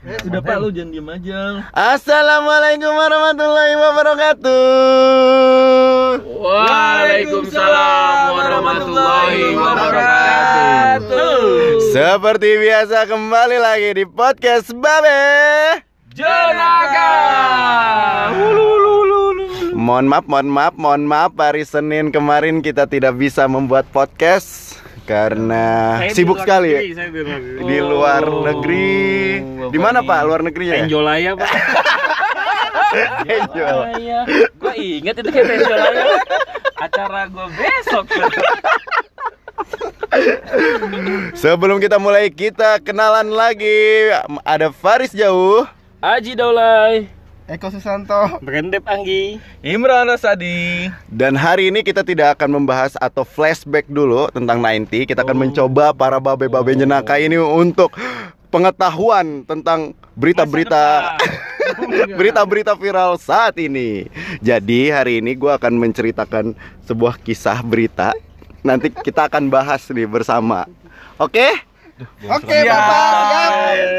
Udah Pak lu jangan diem aja. Assalamualaikum warahmatullahi wabarakatuh. Waalaikumsalam warahmatullahi wabarakatuh. Seperti biasa kembali lagi di podcast Babe. Jenaka. Mohon maaf, mohon maaf, mohon maaf hari Senin kemarin kita tidak bisa membuat podcast karena Saya di sibuk luar sekali ya. negeri, saya di luar negeri. Di luar Oh, negeri. Di Bapak mana. Pak? Luar negerinya? ya? Penjolaya pak Enjol. Iya Gue inget itu kayak Penjolaya Acara gue besok Sebelum kita mulai kita kenalan lagi ada Faris Jauh. Aji Daulay Eko Susanto. Brendep Anggi. Imran Rasadi. Dan hari ini kita tidak akan membahas atau flashback dulu tentang 90 Kita akan mencoba para babe-babe jenaka ini untuk pengetahuan tentang berita-berita Berita-berita viral saat ini. Jadi hari ini gue akan menceritakan sebuah kisah berita. Nanti kita akan bahas nih bersama. Oke? Oke Bapak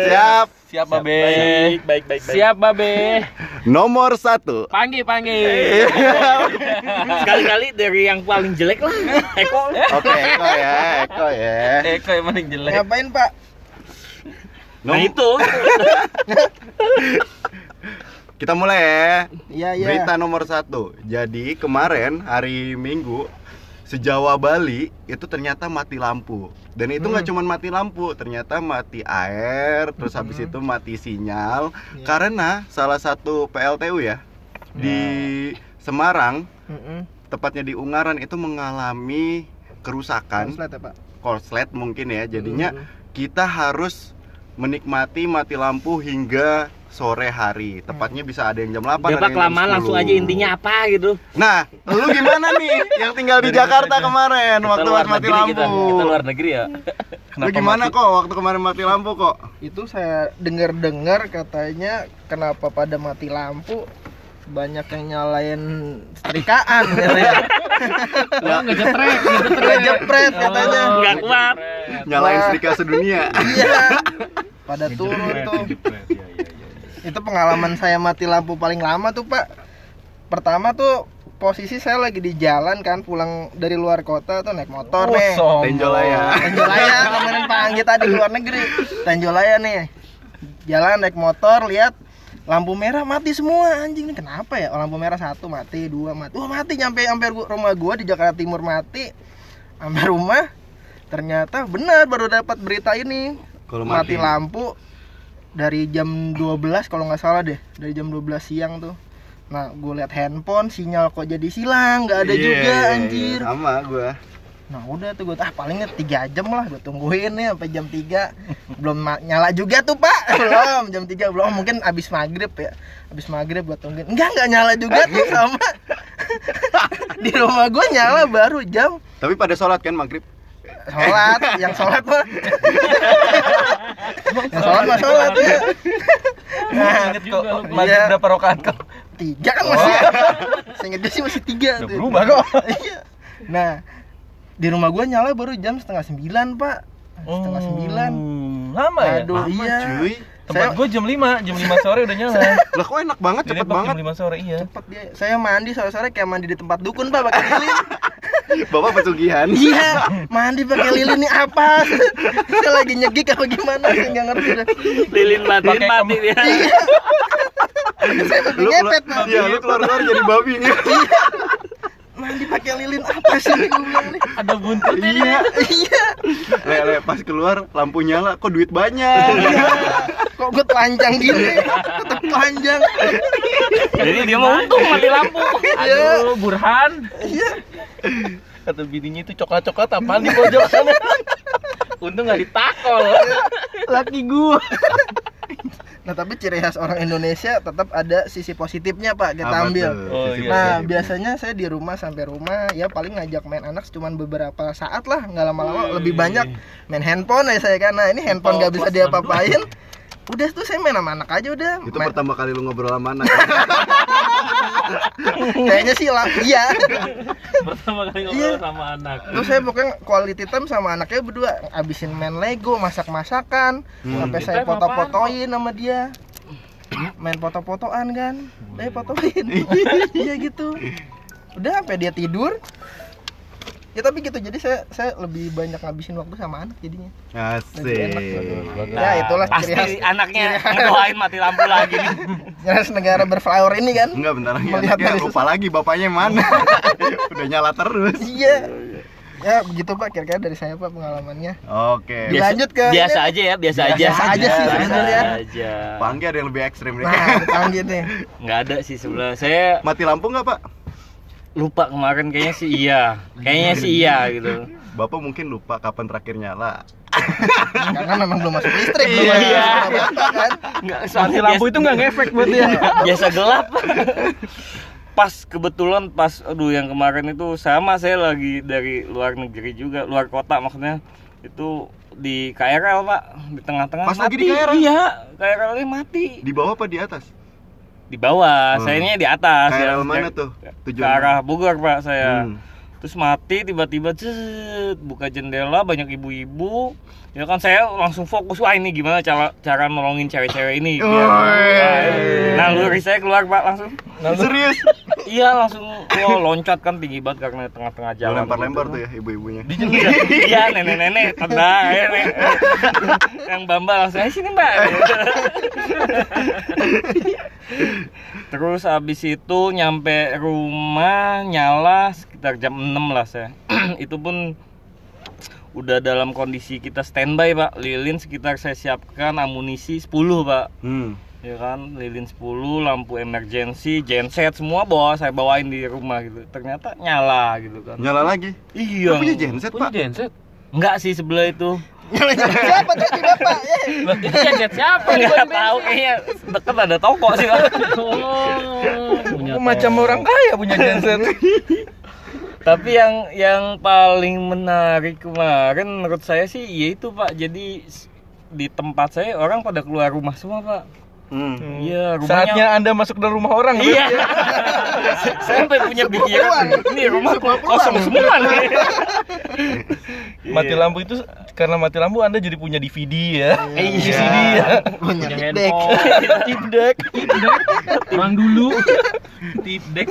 siap Siap Siap. Babe. Baik, baik, baik, Siap Babe. Nomor satu. Panggil, panggil. Sekali-kali dari yang paling jelek lah. Eko. Oke, Eko ya, Eko ya. Eko yang paling jelek. Ngapain Pak? Nah Nom- itu. Kita mulai ya. Iya iya. Berita nomor satu. Jadi kemarin hari Minggu sejawa Bali itu ternyata mati lampu. Dan itu nggak cuma mati lampu, ternyata mati air, terus habis itu mati sinyal Iya. karena salah satu PLTU ya di Semarang, Mm-mm. tepatnya di Ungaran itu mengalami kerusakan Konslet ya Pak korslet mungkin ya. Jadinya Mm. kita harus menikmati mati lampu hingga sore hari. Tepatnya bisa ada yang jam 8 Udah ada yang kelamaan 10. langsung aja intinya apa gitu Nah, lu gimana nih yang tinggal di Jakarta kemarin waktu luar mati negeri lampu? kita, kita luar negeri ya Lu gimana kok waktu kemarin mati lampu kok? Itu saya dengar-dengar katanya Kenapa pada mati lampu banyak yang nyalain setrikaan katanya. Oh, ngejeprek, Nggak jepret katanya. Nggak kuat. Nyalain setrika sedunia. Iya. Pada turun tuh. Itu pengalaman saya mati lampu paling lama tuh Pak. Pertama tuh posisi saya lagi di jalan kan pulang dari luar kota tuh naik motor nih. Tenjolaya. Tanjolaya kemarin Pak Anggi tadi luar negeri. Tanjolaya nih. Jalan naik motor lihat lampu merah mati semua anjing ini kenapa ya? Oh, lampu merah satu mati, dua mati. Wah, mati nyampe sampai rumah gua di Jakarta Timur mati. Sampai rumah ternyata benar baru dapat berita ini. Kalau mati. mati. lampu dari jam 12 kalau nggak salah deh, dari jam 12 siang tuh. Nah, gue lihat handphone sinyal kok jadi silang, nggak ada Iya, juga iya, iya. anjir. Sama gua. Nah udah tuh gue ah palingnya tiga jam lah gue tungguin nih sampai jam 3 belum nyala juga tuh pak belum jam 3 belum mungkin abis maghrib ya abis maghrib gue tungguin enggak enggak nyala juga tuh sama di rumah gue nyala baru jam Tapi pada sholat kan maghrib. Sholat yang sholat mah yang sholat mah sholat ya nah Ingat kok Juga lu. maghrib Iya. berapa rakaat kok? tiga kan masih saya ingat dia sih masih tiga Udah tuh. berubah kok. Iya. nah di rumah gue nyala baru jam setengah sembilan pak setengah sembilan Hmm, Lama ya? Aduh, Lama, iya. cuy. Tempat Saya- gue jam 5, jam 5 sore udah nyala. Lah kok enak banget, cepet banget. jam 5 sore iya. cepet dia saya mandi sore-sore kayak mandi di tempat dukun pak pakai lilin Bapak pesugihan. iya mandi pakai lilin nih apa? Saya lagi nyegik apa gimana? Saya nggak ngerti. Dah Lilin Pakai mati dia. saya pakai Lu ngepet iya, lu keluar-keluar jadi babi. Nih. mandi pakai lilin apa sih gue bilang nih. Ada buntut Iya. iya. Le, le, pas keluar lampu nyala, kok duit banyak. kok gue telanjang gini? Tetap telanjang. Jadi dia mau untung mati lampu. Aduh, Burhan. iya Kata bininya itu coklat-coklat apaan di pojok sana? Untung gak ditakol. laki gua nah tapi ciri khas orang Indonesia tetap ada sisi positifnya pak kita Apa ambil? Oh, iya. Nah, positif. biasanya saya di rumah sampai rumah ya paling ngajak main anak cuman beberapa saat lah, nggak lama-lama lebih banyak main handphone ya saya kan. Nah, ini handphone nggak bisa diapa-apain. Udah tuh saya main sama anak aja udah. Itu Main- pertama kali lu ngobrol sama anak. Kayaknya sih lah, iya. Pertama kali Iya. ngobrol sama anak. Terus saya pokoknya quality time sama anaknya berdua abisin main Lego, masak-masakan, sampai Quality saya time foto-fotoin sama dia. Main foto-fotoan kan. Saya fotoin. Iya gitu. Udah sampai dia tidur. Ya tapi gitu. Jadi saya saya lebih banyak ngabisin waktu sama anak jadinya. Enak. Asik. Ya itulah ciri khas Pasti anaknya ngedoain mati lampu lagi nih. khas negara berflower ini kan. Enggak bentar lagi Melihat anaknya dari lupa lagi bapaknya mana. Udah nyala terus. Iya. Ya begitu Pak kira-kira dari saya Pak pengalamannya. Oke. Biasa- Lanjut ke biasa ini. aja ya, biasa aja. Biasa aja sih Biasa sebenarnya. aja. Panggi ada yang lebih ekstrim nih. Nah, dipanggil nih. Nggak ada sih sebelah. Saya Mati lampu nggak pak? Lupa kemarin kayaknya sih iya. Kayaknya sih iya gitu. Bapak mungkin lupa kapan terakhir nyala. Karena memang belum masuk listrik belum Iya. apa-apa kan. Nggak, soalnya lampu itu nggak ngefek buat dia. biasa gelap. pas kebetulan pas aduh yang kemarin itu sama saya lagi dari luar negeri juga, luar kota maksudnya. Itu di KRL, Pak, di tengah-tengah Pas lagi mati. di KRL? Iya, KRL-nya mati. Di bawah apa di atas? Di bawah, Hmm. sayanya di atas KRL ya. mana tuh? Ke Tujuan arah Bogor, Pak, saya. Hmm. Terus mati tiba-tiba cet, buka jendela banyak ibu-ibu. Ya kan saya langsung fokus wah ini gimana cara cara nolongin cewek-cewek ini. biar-. Nah, luri saya keluar Pak langsung. Serius? Iya langsung wah, loncat kan tinggi banget karena tengah-tengah jalan. Lempar-lempar gitu. tuh ya ibu-ibunya. Iya nenek-nenek tenang ya, nek. Yang bamba langsung "Eh, sini mbak. Terus habis itu nyampe rumah nyala sekitar jam 6 lah saya. itu pun udah dalam kondisi kita standby pak lilin sekitar saya siapkan amunisi 10 pak Hmm. ya kan lilin 10 lampu emergency genset semua bawa saya bawain di rumah gitu ternyata nyala gitu kan Nyala lagi. iya Lu punya genset pak? genset. enggak sih sebelah itu Siapa Bapak? Eh, Itu genset siapa? enggak tahu kayaknya deket ada toko sih Pak. Oh, macam orang kaya punya genset. tapi yang yang paling menarik kemarin menurut saya sih yaitu pak. Jadi di tempat saya orang pada keluar rumah semua pak Hmm. iya rumahnya Saatnya Anda masuk dalam rumah orang. Iya. Saya sampai punya pikiran ini rumah kosong semua nih. Mati lampu itu karena mati lampu Anda jadi punya DVD ya. Iya. CD ya. Punya deck. handphone. Tip deck. Orang dulu tip deck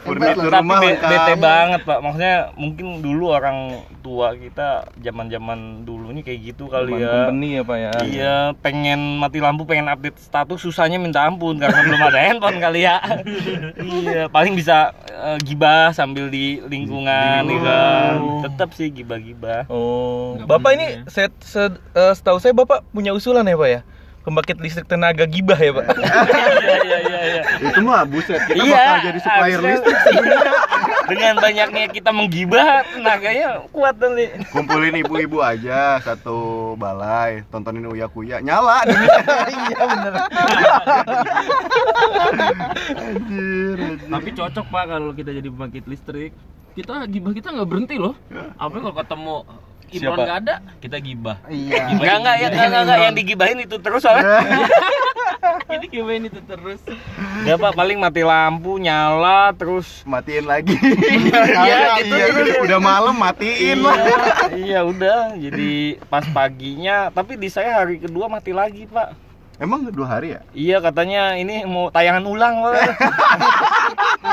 Furnitur rumah be- lengkap. bete banget pak. Maksudnya mungkin dulu orang tua kita zaman zaman dulunya kayak gitu kali Teman ya. company ya Pak ya. Iya, pengen mati lampu, pengen update status, susahnya minta ampun karena belum ada handphone kali ya. iya, paling bisa eh, gibah sambil di lingkungan, gitu kan. Tetap sih gibah-gibah. Oh, Nggak Bapak ini ya. set, set- eh, setahu saya Bapak punya usulan ya Pak ya? Pembangkit listrik tenaga gibah ya Pak? Iya, iya, iya, iya. Itu mah buset kita Iya, bakal jadi supplier listrik sebenarnya. Dengan banyaknya kita menggibah, tenaganya kuat nanti. Kumpulin ibu-ibu aja satu balai, tontonin Uya Kuya, nyala. Iya bener. Anjir, anjir. tapi cocok pak kalau kita jadi pembangkit listrik kita gibah kita nggak berhenti loh apa kalau ketemu Imron Siapa? nggak ada kita gibah Iya. Enggak, enggak, ya, enggak, enggak, enggak, yang digibahin itu terus soalnya. ini gibahin itu terus Enggak, Pak, paling mati lampu, nyala, terus Matiin lagi. Iya, gitu. Iya, udah malam matiin lah. iya udah jadi pas paginya tapi di saya hari kedua mati lagi pak Emang dua hari ya? iya katanya ini mau tayangan ulang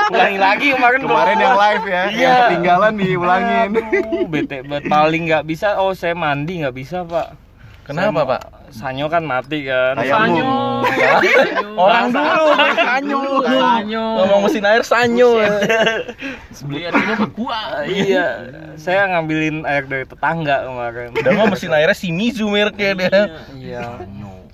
ulangi lagi kemarin belum Kemarin yang live ya, Iya. yang ketinggalan diulangin. Aduh, bete banget paling nggak bisa oh saya mandi nggak bisa pak Kenapa, Saya mau- Pak? sanyo kan mati kan Tayamum. sanyo Orang dulu sanyo. sanyo Ngomong mesin air sanyo. beli airnya Papua iya saya ngambilin air dari tetangga kemarin Udah mah mesin airnya Shimizu mereknya dia. Iya.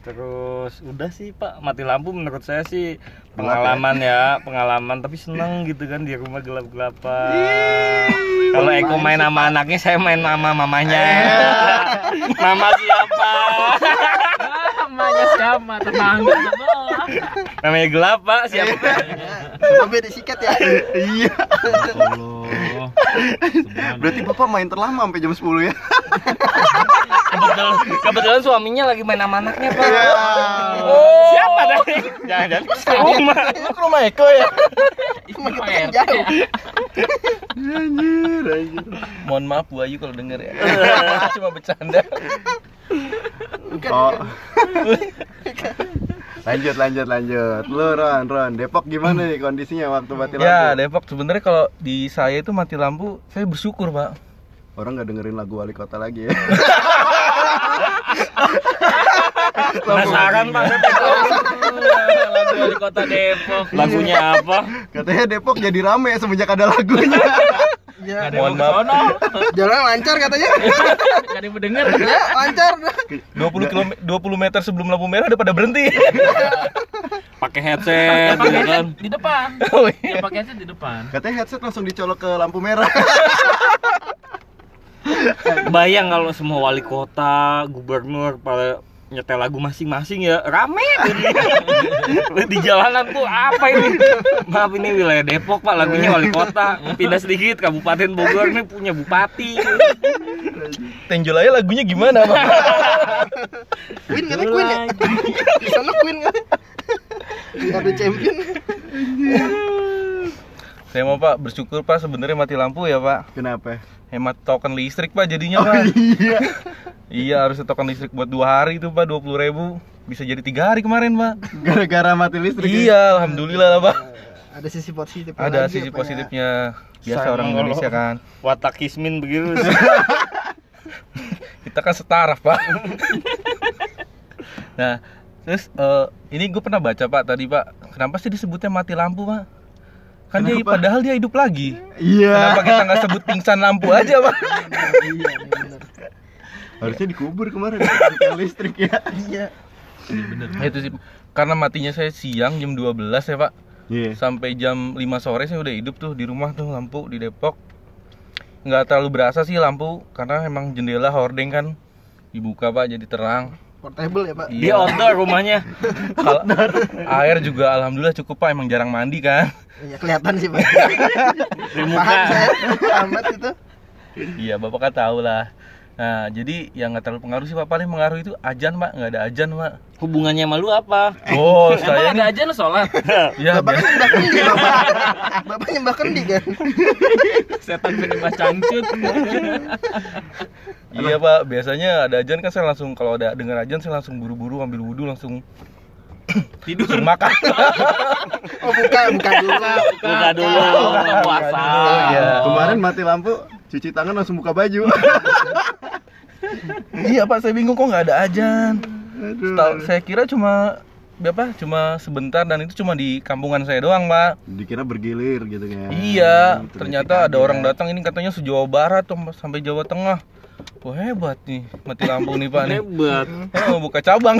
Terus udah sih Pak mati lampu menurut saya sih pengalaman ya pengalaman tapi seneng gitu kan di rumah gelap-gelapan. Kalau Eko main sama anaknya saya main sama mamanya. Mama siapa? namanya siapa tetangga Namanya gelap Pak siapa? Babe disikat ya. Iya. Berarti Bapak main terlama sampai jam 10 ya? kebetulan, kebetulan suaminya lagi main sama anaknya pak. Oh. Siapa tadi? Jangan-jangan rumah. Itu ke rumah Eko ya? Cuma kita kan jauh. Anjir, anjir. Mohon maaf Bu Ayu kalau denger ya. Cuma bercanda. Oh. lanjut lanjut lanjut. Lu Ron, Ron, Depok gimana nih kondisinya waktu mati lampu? Ya, Depok sebenarnya kalau di saya itu mati lampu, saya bersyukur, Pak. Orang nggak dengerin lagu wali kota lagi ya. Penasaran pak? Lagu wali kota Depok. Lagunya apa? Katanya Depok jadi rame semenjak ada lagunya. Ya, Ada yang jalan lancar katanya. Gak ada yang mendengar. Ya, lancar. 20 km 20 meter sebelum lampu merah udah pada berhenti. Pakai headset, Pakai gitu kan? headset di depan. Oh, Ya iya. pakai headset di depan. Katanya headset langsung dicolok ke lampu merah. Bayang kalau semua wali kota, gubernur pada nyetel lagu masing-masing ya rame di jalanan tuh apa ini maaf ini wilayah Depok pak lagunya wali kota pindah sedikit Kabupaten Bogor ini punya bupati Tenjolaya lagunya gimana, Pak? Queen katanya Queen ya. Di sana Queen kan. Ada champion. Saya mau Pak bersyukur Pak sebenarnya mati lampu ya Pak. Kenapa? Hemat token listrik Pak jadinya Pak. Iya. Iya harus token listrik buat dua hari itu Pak 20 ribu bisa jadi tiga hari kemarin Pak. Gara-gara mati listrik. ya? Iya alhamdulillah lah Pak. Ada sisi positif. Ada lagi sisi apa ya? positifnya biasa Sayang orang Indonesia kan. watak Kismin begitu Kita kan setara Pak. nah terus eh, ini gue pernah baca Pak tadi Pak. Kenapa sih disebutnya mati lampu Pak? Kan dia padahal dia hidup lagi. Iya. Kenapa kita nggak sebut pingsan lampu aja Pak? Iya, bener. Harusnya dikubur kemarin listrik ya. Iya. Nah, itu sih karena matinya saya siang jam 12 ya Pak Iya. sampai jam 5 sore saya udah hidup tuh di rumah tuh lampu di Depok nggak terlalu berasa sih lampu karena emang jendela hordeng kan dibuka Pak jadi terang Portable ya, Pak. di outdoor rumahnya Kalau air juga alhamdulillah cukup Pak emang jarang mandi kan Iya, kelihatan sih, Pak. di muka Paham saya. Amat itu. iya Bapak kan tahu lah nah jadi yang nggak terlalu pengaruh sih Pak paling pengaruh itu ajan Pak nggak ada ajan Pak hubungannya sama lu apa oh Emang saya ada nih aja lo sholat. ya Bapak kan nyembah kendi, Bapak. Bapak nyembah kendi kan. Setan penyembah cangcut. Iya pak, biasanya ada ajan kan saya langsung kalau ada dengar ajan saya langsung buru-buru ambil wudhu langsung Tidur. langsung makan. Oh, buka, buka dulu. buka dulu Buka puasa. Iya. Kemarin mati lampu, cuci tangan langsung buka baju. iya pak, saya bingung kok nggak ada ajan. Aduh. Tahu, saya kira cuma apa? Cuma sebentar dan itu cuma di kampungan saya doang pak. Dikira bergilir gitu kan. Iya, Terus ternyata ada orang datang ini katanya se-Jawa Barat tuh sampai Jawa Tengah. Wah hebat nih, mati lampu nih pak nih. hebat Eh, mau buka cabang.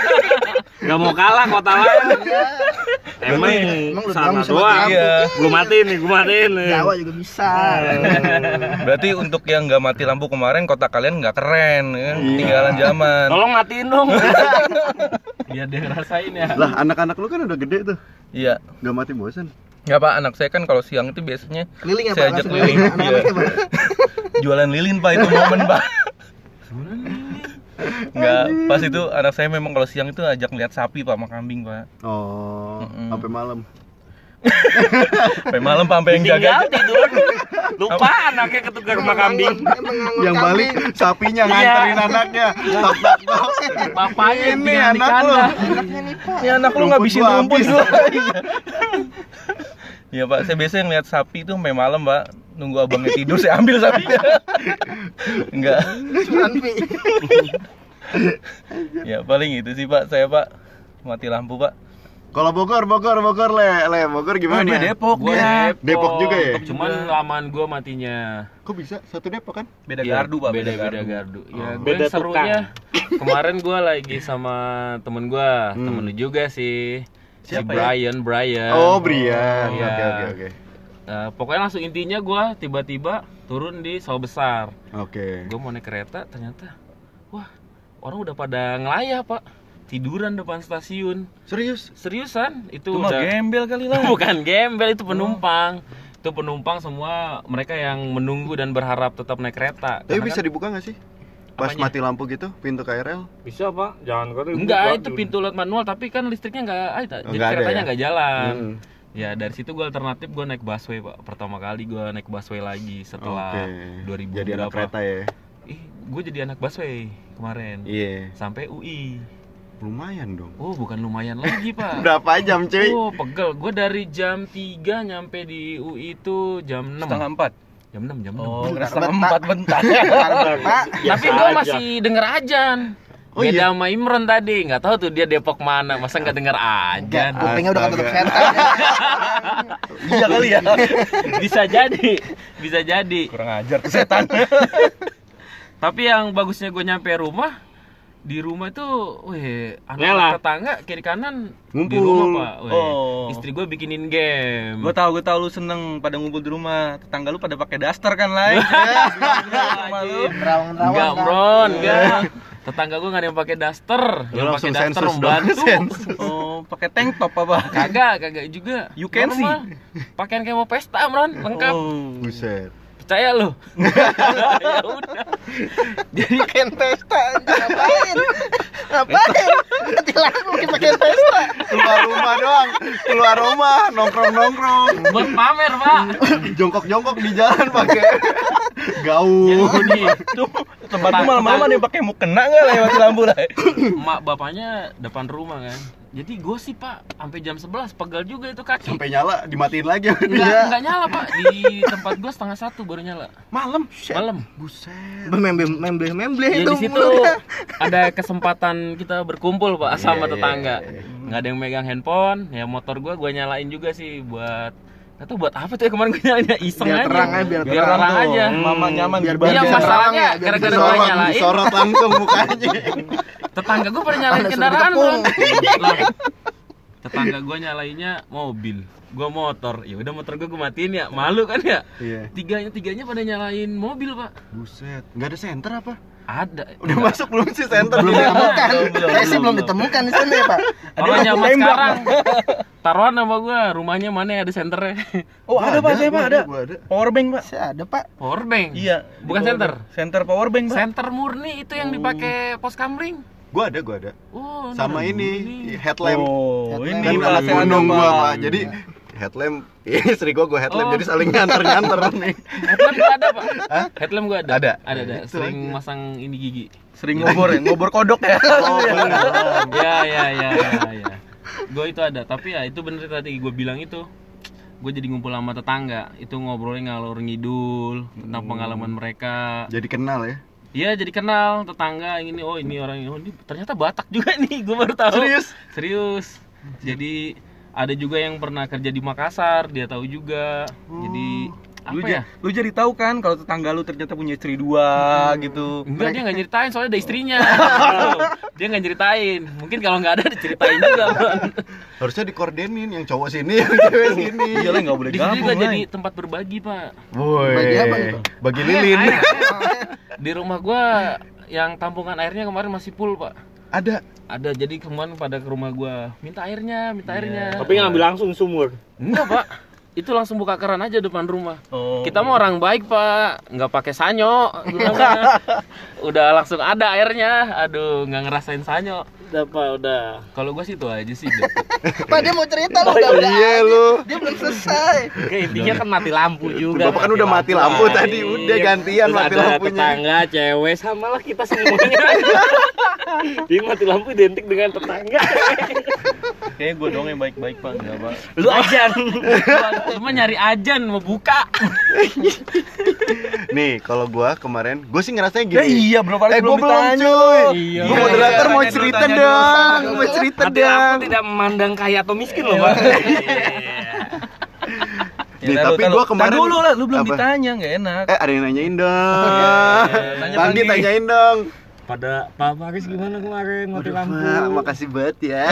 Gak mau kalah kota lain Emang Emang lu sana doang bisa doang mati lampu. Gue matiin nih, gue matiin nih Jawa juga bisa. Berarti untuk yang nggak mati lampu kemarin kota kalian nggak keren, ya? ketinggalan zaman. Tolong matiin dong Biar dia ngerasain ya. Lah, anak-anak lu kan udah gede tuh. Iya. Gak mati bosan. Ya pak, anak saya kan kalau siang itu biasanya Keliling ya, saya Pak? ajak keliling. keliling. Iya. Jualan lilin pak itu momen pak. Nggak, pas itu anak saya memang kalau siang itu ajak lihat sapi pak sama kambing pak. Oh, Mm-mm. sampai malam. Sampai malam pak sampai yang Tinggal jaga. tidur Lupa anaknya ketukar rumah kambing Yang balik sapinya Iya. nganterin anaknya. Tok tok tok. Bapaknya Ini anak lu. kandang. Anaknya nih, Pak. Ini anak lu ngabisin rumput lu. Iya pak, saya biasanya ngeliat sapi itu sampai malam pak Nunggu abangnya tidur, saya ambil sapinya Enggak. Ya paling itu sih pak, saya pak Mati lampu pak Kalau Bogor, Bogor, Bogor le, le, Bogor gimana? dia Depok Gua dia Depok juga ya? Cuman lamaan gua matinya. Kok bisa satu Depok kan? Beda Iya, gardu pak, beda beda gardu. Ya, Oh. Beda serunya kemarin gua lagi sama temen gua, Hmm. temen lu juga sih. Siapa si ya? Brian, Brian. Oh, Brian. Iya. Oke, oke, oke. Nah, pokoknya langsung intinya gua tiba-tiba turun di Sawah Besar. Oke. Gue mau naik kereta, ternyata wah, orang udah pada ngelayah, Pak. Tiduran depan stasiun. Serius? Seriusan? Itu mah udah gembel kali lah bukan gembel itu penumpang. Itu penumpang semua mereka yang menunggu dan berharap tetap naik kereta. Tapi Karena bisa kan dibuka nggak sih? Pas Apanya? mati lampu gitu, pintu KRL. Bisa pak, jangan kau Enggak, itu pintu lewat manual tapi kan listriknya enggak ada. Jadi Nggak keretanya ya? enggak jalan. Hmm. Ya dari situ gue alternatif gue naik busway pak. Pertama kali gue naik busway lagi setelah Oke. 2000 Jadi anak berapa? kereta ya. Ih, gue jadi anak busway kemarin. Iya. Sampai UI. Lumayan dong. Oh bukan lumayan lagi pak. Berapa jam, cuy? Oh pegel. Gue dari jam 3 nyampe di UI itu jam 6 Setengah empat. Jam 6 jam 6 Oh, Bentar, setengah bentar. empat bentar. Pak, Tapi gue masih denger ajan. Oh, Beda iya? sama Imron tadi, nggak tahu tuh dia Depok mana, masa nggak denger enggak, ajan. kupingnya udah ketutup setan. Iya kali ya. bisa jadi, bisa jadi. Kurang ajar tuh setan. Tapi yang bagusnya gue nyampe rumah, di rumah itu, weh, anak tetangga kiri kanan di Ngumpul. rumah pak. Weh, Oh. istri gue bikinin game. gue tau, gue tau lu seneng pada ngumpul di rumah. Tetangga lu pada pakai daster kan, lu. Rawangan-rawangan. Enggak, kan. Bron, enggak. Tetangga gue nggak ada yang pakai daster, Lu yang pakai daster membantu. Oh, pakai tank top apa? Kagak, kagak juga. You can see. Pakaian kayak mau pesta, Bron, lengkap. Oh. Buset. Percaya lu. ya udah. Jadi Pakaian pesta anjing, ngapain? Ngapain? Mati lampu pakai pakaian pesta. Keluar rumah doang. Keluar rumah, nongkrong-nongkrong. buat pamer, Pak. Jongkok-jongkok di jalan pakai gaun. gini, Tuh, tempat malam-malam yang pakai mukena nggak lah mati lampu lah? emak bapaknya depan rumah kan. Jadi gue sih pak, sampai jam 11 pegal juga itu kaki. Sampai nyala dimatiin lagi. Enggak, enggak nyala pak, di tempat gue setengah satu baru nyala. Malam. Malam. Buset. Memble memble memble Ya itu. di situ ada kesempatan kita berkumpul pak sama Iya, tetangga. iya, Nggak ada yang megang handphone, ya motor gue gue nyalain juga sih buat Gak tau buat apa tuh ya kemarin gue nyalain ya iseng Biar aja. terang aja, biar biar terang terang tuh. aja. Mama nyaman Biar-. Iya biar masalahnya ya, gara-gara gue nyalain disorot langsung mukanya. tetangga gue pada nyalain kendaraan Lah, tetangga gue nyalainnya mobil gue motor ya udah motor gue gue matiin ya malu kan ya Iya. tiganya tiganya pada nyalain mobil pak Buset. Enggak ada center apa? Ada Udah masuk belum sih center? belum Iya. ditemukan. belum, Saya sih belum, belum belum. ditemukan di sana ya, Pak. orang zaman tembak, sekarang taruhan sama gue rumahnya mana ya ada senternya Oh, ada, Pak, saya Pak, ada. Gua ada. Power bank, Pak. Saya ada, Pak. power bank Iya. Bukan center? bank. Center power bank, Pak. center murni itu yang dipakai pos kamling Gua ada, gua ada. oh Sama ada ini headlamp. Oh, Headlamp. ini kan anak ada, gunung gua, Pak. Pak. Jadi headlamp istri gua gua headlamp Oh. jadi saling nyanter-nyanter nih. headlamp gue ada pak headlamp gue ada Ada? ada ada sering aja. masang ini gigi Sering ngobor ya, ngobor kodok ya. Oh, ya ya ya ya, ya. gue itu ada tapi ya itu bener tadi gue bilang itu gue jadi ngumpul sama tetangga itu ngobrolnya ngalor ngidul tentang pengalaman mereka Jadi kenal ya. Iya jadi kenal tetangga yang ini oh ini orang ini oh, ini ternyata Batak juga nih gue baru tahu Serius? serius jadi ada juga yang pernah kerja di Makassar dia tahu juga jadi apa Lu, ya lu jadi tahu kan kalau tetangga lu ternyata punya istri dua gitu. Enggak, dia nggak nyeritain soalnya ada istrinya. dia nggak nyeritain. Mungkin kalau nggak ada diceritain juga. Harusnya dikoordenin yang cowok sini, yang cewek sini. Iya lah nggak boleh Di sini gabung. juga Lai. jadi tempat berbagi, Pak. Woi. Bagi apa Bang? Bagi Air, lilin. air. Di rumah gua yang tampungan airnya kemarin masih full, Pak. Ada. Ada jadi kemarin pada ke rumah gua minta airnya, minta airnya. Tapi ngambil langsung sumur. Enggak, Pak. Itu langsung buka keran aja depan rumah. Oh. Kita mau orang baik, Pak. Nggak pakai sanyo. Udah langsung ada airnya. Aduh, nggak ngerasain sanyo. Udah Pak, udah. Kalau gua sih itu aja sih. Pak dia mau cerita lu udah udah. Iya lu. Dia belum selesai. Oke, intinya kan mati lampu juga. Bapak kan udah mati lampu tadi, udah gantian mati lampunya. tetangga, cewek, sama lah kita semuanya. Dia mati lampu identik dengan tetangga. Kayaknya gue dong yang baik-baik pak, enggak pak. Lu ajan. Cuma nyari ajan mau buka. Nih, kalau gua kemarin, gua sih ngerasain Ya gini. iya, berapa kali Eh, gua belum ditanya. cuy. Iya. Gua moderator mau cerita. Dong. Gua mau cerita lampu dong. tidak memandang kaya atau miskin loh, Pak. Nih, Ya, tapi taruh, gua taruh. kemarin- dulu lah, lu belum Apa? ditanya, nggak enak. Eh, ada yang nanyain dong. Tanya, Panggi Panggi. tanyain dong. Pada Pak Faris gimana kemarin mati Waduh, lampu? Pak, makasih banget ya.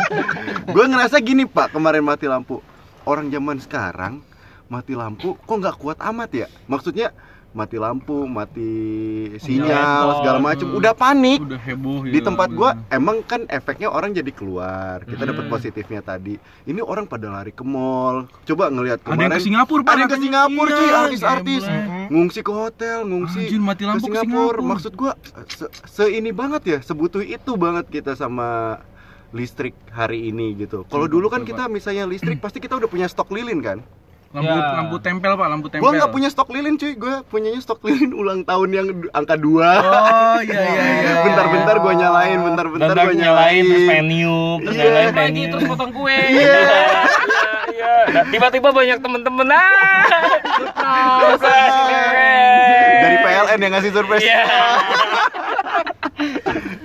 gue ngerasa gini pak kemarin mati lampu. Orang zaman sekarang mati lampu kok nggak kuat amat ya? Maksudnya mati lampu, mati laptop. sinyal, segala macem. Udah panik. Udah heboh Di gitu. tempat gua emang kan efeknya orang jadi keluar. Kita dapat Hmm. positifnya tadi. Ini orang pada lari ke mall. Coba ngelihat Ada yang kemarin. ke Singapura, Pak. Ada yang ke Singapura, cuy, Iya, artis-artis. Ngungsi ke hotel, ngungsi Anjir, mati lampu ke Singapura. Maksud gua se, se ini banget ya, sebutuh itu banget kita sama listrik hari ini gitu. Kalau dulu kan kita misalnya listrik pasti kita udah punya stok lilin kan. Lampu Ya. lampu tempel, Pak, lampu tempel. Gua nggak punya stok lilin cuy, gua punyanya stok lilin ulang tahun yang angka 2 Oh, iya iya iya. Bentar-bentar gua nyalain, bentar-bentar Bentar gua nyalain terus nyalain. menu, terus Iya. nyalain lagi menu. terus potong kue Iya. Iya. Nah, tiba-tiba banyak temen-temen ah. Surprise. Dari PLN yang ngasih surprise. Iya.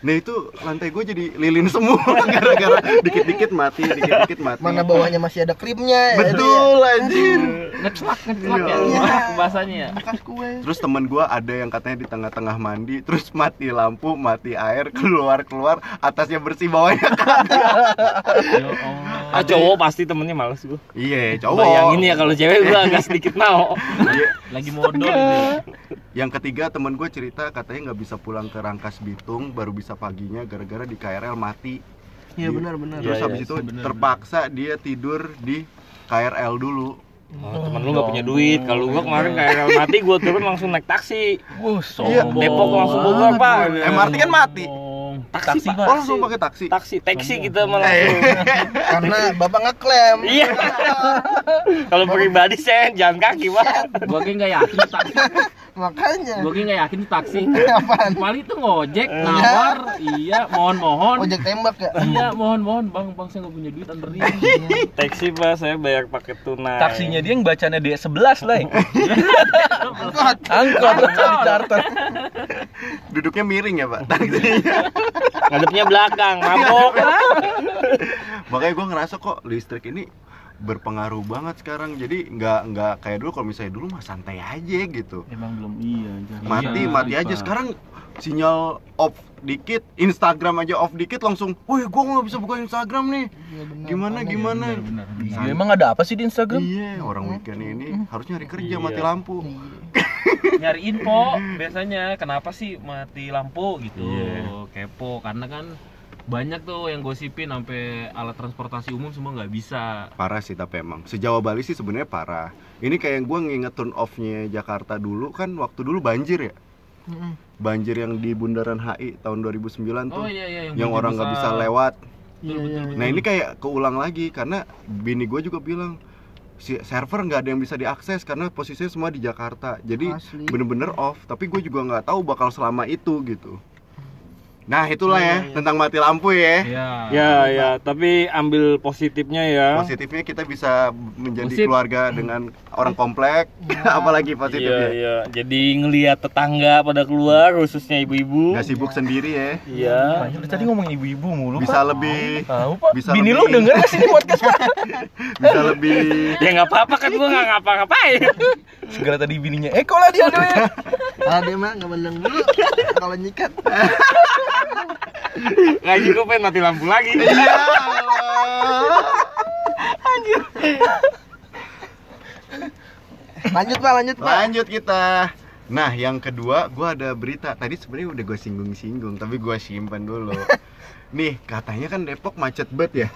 Nah itu lantai gue jadi lilin semua gara-gara dikit-dikit mati, dikit-dikit mati. Mana bawahnya masih ada krimnya ya, ya. Betul anjir. ngecelak ngecelak ya Iya. bahasanya ya Bekas kue. Terus temen gua ada yang katanya di tengah-tengah mandi, terus mati lampu, mati air, keluar-keluar, atasnya bersih, bawahnya kagak. ya Allah Ah cowok pasti temennya males gua. Iya, cowok. Bayangin ya kalau cewek gua agak sedikit mau. Iya. lagi modal gitu Yang ketiga temen gue cerita katanya nggak bisa pulang ke Rangkas Bitung, baru bisa paginya gara-gara di KRL mati. Iya benar benar. Terus Iya, habis iya, itu bener, terpaksa dia tidur di KRL dulu. Oh, temen lu gak punya duit. Kalau gua kemarin kayak mati gua turun langsung naik taksi. Iya, sombong Depok langsung Bogor, Pak. MRT kan mati. Taksi, Pak. Oh langsung pakai taksi. Taksi, taksi kita malah. Eh, Karena bapak ngeklaim. Iya. Kalau pribadi saya jalan kaki, Pak. gua kayak nggak yakin taksi Makanya. kayak nggak yakin tuh taksi Apaan? paling tuh ngojek nawar iya mohon mohon Ojek tembak ya. iya mohon mohon bang bang saya nggak punya duit anterin Taksi, Pak, saya bayar pakai tunai. Taksinya dia yang bacanya D11 lah. Angkot. Angkot cari charter. Duduknya miring ya pak. Taksinya. ngadepnya belakang, mabok. Makanya gue ngerasa kok listrik ini berpengaruh banget sekarang. Jadi nggak nggak kayak dulu kalau misalnya dulu mah santai aja gitu. Emang belum iya. Mati Iya, mati Pak. aja. Sekarang sinyal off dikit, Instagram aja off dikit langsung, woi gue nggak bisa buka Instagram nih. Iya, benar. Gimana gimana? Benar, Iya. Emang ada apa sih di Instagram? Iya, orang weekend ini harus nyari kerja Iya. mati lampu. nyari info biasanya kenapa sih mati lampu gitu Iya. kepo karena kan banyak tuh yang gosipin sampai alat transportasi umum semua nggak bisa Parah sih tapi emang. Sejauh Bali sih sebenarnya parah. Ini kayak gue nginget turn off-nya Jakarta dulu kan waktu dulu banjir ya. Banjir yang di Bundaran HI tahun 2009 tuh. oh iya iya yang banjir orang nggak bisa lewat. Iya, iya. Nah ini kayak keulang lagi karena bini gue juga bilang si server nggak ada yang bisa diakses karena posisinya semua di Jakarta. Jadi Asli. bener-bener off. Tapi gue juga nggak tahu bakal selama itu gitu. Nah itulah ya tentang mati lampu ya. Iya. Ya, ya, tapi ambil positifnya ya. Positifnya kita bisa menjadi Positif. keluarga dengan orang komplek. Apalagi Iya, positifnya. iya. Jadi ngelihat tetangga pada keluar, khususnya ibu-ibu. Nggak sibuk sendiri ya. Iya. Tadi ngomong ibu-ibu mulu. Bisa Pak. lebih Tahu Pak. bisa Bini lebih- lu denger gak sih podcast? bisa lebih Ya nggak apa-apa kan gua nggak ngapa-ngapain. Segera tadi bininya Eko lah dia dulu ya. Ah, dia mah nggak menang dulu. Kalau nyikat. Ngaji gua pengen mati lampu lagi. Ya Allah. Lanjut pak, lanjut pak. Lanjut kita. Nah, yang kedua, gua ada berita. Tadi sebenarnya udah gue singgung-singgung, tapi gua simpan dulu. Nih, katanya kan Depok macet banget ya.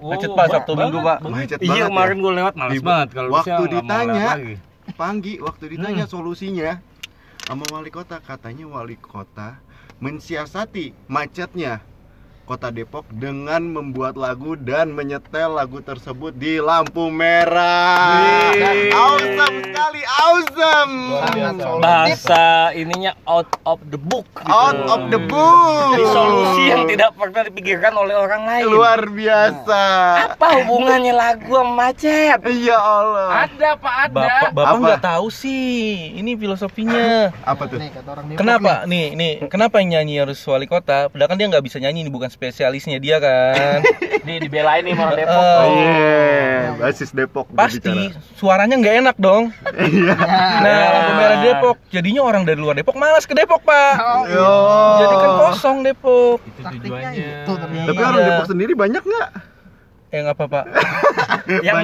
Macet Pak Sabtu Minggu Pak. Macet Iya banget kemarin ya. gua lewat males banget kalau waktu bisa ditanya, lewat lagi. Panggi, waktu ditanya solusinya sama wali kota, katanya wali kota mensiasati macetnya kota Depok dengan membuat lagu dan menyetel lagu tersebut di lampu merah. Wih. Awesome sekali, awesome. Bahasa ininya out of the book. gitu. Out of the book. Jadi solusi yang tidak pernah dipikirkan oleh orang lain. luar biasa. Apa hubungannya lagu sama macet? Ya Allah. ada pak ada Bapak Bapak Apa? nggak tahu sih. Ini filosofinya. Apa tuh? Nih kata orang Depok Kenapa? Nih, nih, kenapa yang nyanyi harus wali kota? Padahal kan dia nggak bisa nyanyi, ini bukan spesialisnya dia kan. nih dibelain nih orang Depok Eh, Oh, yeah. basis Depok dia Pasti bicara. suaranya nggak enak dong. Iya. Nah, lampu merah Depok. Jadinya orang dari luar Depok malas ke Depok, Pak. Yo. Jadi kan kosong Depok. itu Taktiknya tujuannya itu ternyata. Tapi Iya. orang Depok sendiri banyak nggak? Eh nggak apa, Pak. Yang.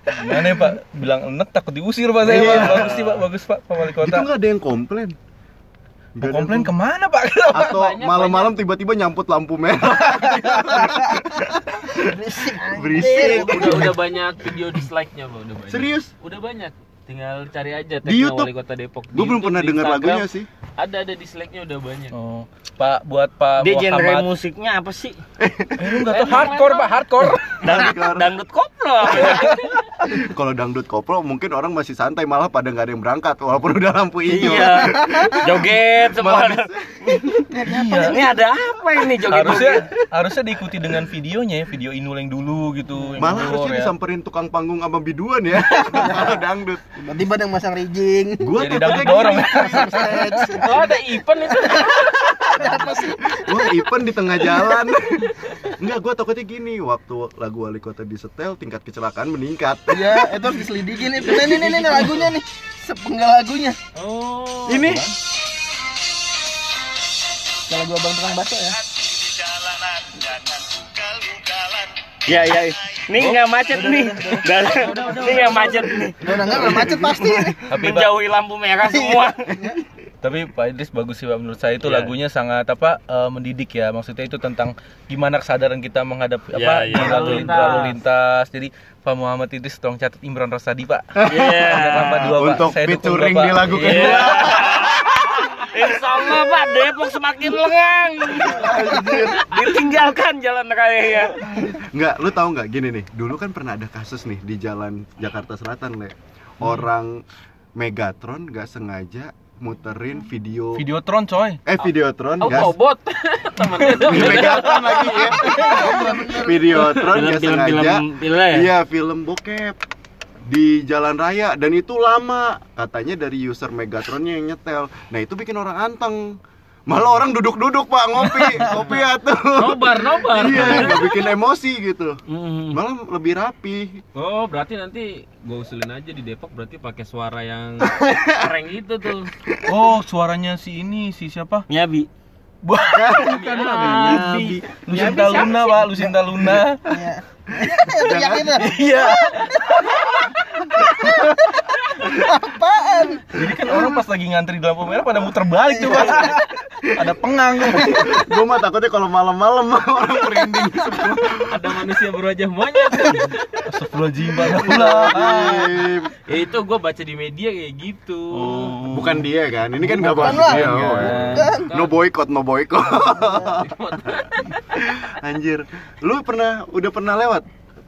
Gimana ya Pak? Bilang enek takut diusir Pak saya Pak. Bagus sih Pak, bagus Pak, Pak Wali Itu Kota. nggak ada yang komplain. Ada komplain ke mana Pak? Atau malam-malam tiba-tiba nyamput lampu merah. Berisik. udah udah banyak video dislike-nya, Bang, udah banyak. Serius? Udah banyak. Tinggal cari aja Di YouTube? Wali Kota Depok. Gue belum pernah dengar lagunya sih. Ada ada dislike-nya udah banyak. Oh, Pak buat Pak Dia genre Muhammad. musiknya apa sih? Eh, lu enggak tahu hardcore Pak, hardcore. Dangdut, dangdut koplo. Kalau dangdut koplo mungkin orang masih santai malah pada nggak ada yang berangkat walaupun udah lampu hijau. iya. Joget semua. Malah Iya. Ini ada apa ini joget? Harusnya harusnya diikuti dengan videonya ya, video Inul yang dulu gitu. yang Malah dulu, harusnya ya. disamperin tukang panggung sama biduan ya. Kalau dangdut. Tiba-tiba ada yang masang rijing. Gua Jadi takutnya dangdut dorong. Oh, ada event itu. Wah, event di tengah jalan. Enggak, gua takutnya gini, waktu lagu wali kota disetel tingkat kecelakaan meningkat. Iya, itu harus diselidikin nih. Nih, nih, nih, nih, lagunya nih. Sepenggal lagunya. Oh. Ini Kalau gua bang tukang bakso ya. Iya, iya. Ini nggak macet nih. Dan- Ini nggak macet nih. Udah udah nggak macet pasti. Menjauhi lampu merah semua. Tapi Pak Idris bagus sih Pak menurut saya itu Iya. lagunya sangat apa eh, mendidik ya. Maksudnya itu tentang gimana kesadaran kita menghadapi apa Iya, di iya. lalu Lalu lintas. lalu lintas. Jadi Pak Muhammad Idris tolong catat Imran Rosadi Pak. Iya. Kenapa dua Pak? untuk Saya featuring di lagu Iya. kedua. Insya Allah Pak Depok semakin lengang. Ditinggalkan jalan raya. Enggak, lu tahu nggak gini nih. Dulu kan pernah ada kasus nih di jalan Jakarta Selatan, Le. Orang Megatron nggak sengaja muterin video Videotron coy. eh Videotron Oh, gas bobot. Temennya lagi ya. Videotron nggak Film-film sengaja. film ya. Iya, film bokep di jalan raya dan itu lama katanya dari user Megatronnya yang nyetel nah itu bikin orang anteng malah orang duduk-duduk pak ngopi ngopi tuh Nobar, nobar. iya nggak bikin emosi gitu Mm. malah lebih rapi Oh, berarti nanti gue usulin aja di Depok berarti pakai suara yang keren gitu tuh. Oh, suaranya si ini si siapa? Nyabi. Bukan Nabi. Lucinta Luna, Pak, Lucinta Luna. Iya. Itu. Iya. Apaan? Jadi kan orang pas lagi ngantri di lampu merah pada muter balik tuh, Pak. Ada pengang. gue mah takutnya kalau malam-malam orang merinding Ada manusia berwajah monyet. Astagfirullahaladzim, Pak. Astagfirullah. ya itu gue baca di media kayak gitu. Oh. bukan dia kan ini kan nggak bahas dia oh. Bukan. no boykot no boykot anjir lu pernah udah pernah lewat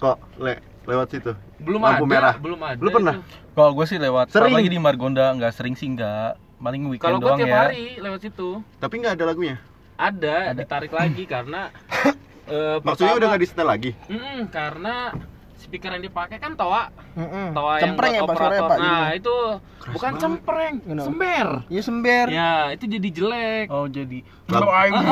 kok le lewat situ Belum lampu ada, merah belum ada. lu pernah. Kalau gue sih lewat, Sering. lagi di Margonda nggak sering sih nggak, paling Kalau weekend gue doang tiap ya. hari lewat situ. tapi nggak ada lagunya Ada, ditarik lagi karena eh, maksudnya pertama- udah nggak di setel lagi Mm-mm, karena speaker yang dipakai kan toa, Heeh. toa yang Cempreng ya buat Pak operator. Pak. Nah, itu bukan banget. cempreng, Kenapa? sember. Iya sember. Ya, itu jadi jelek. Oh jadi. Lagu- Lagu.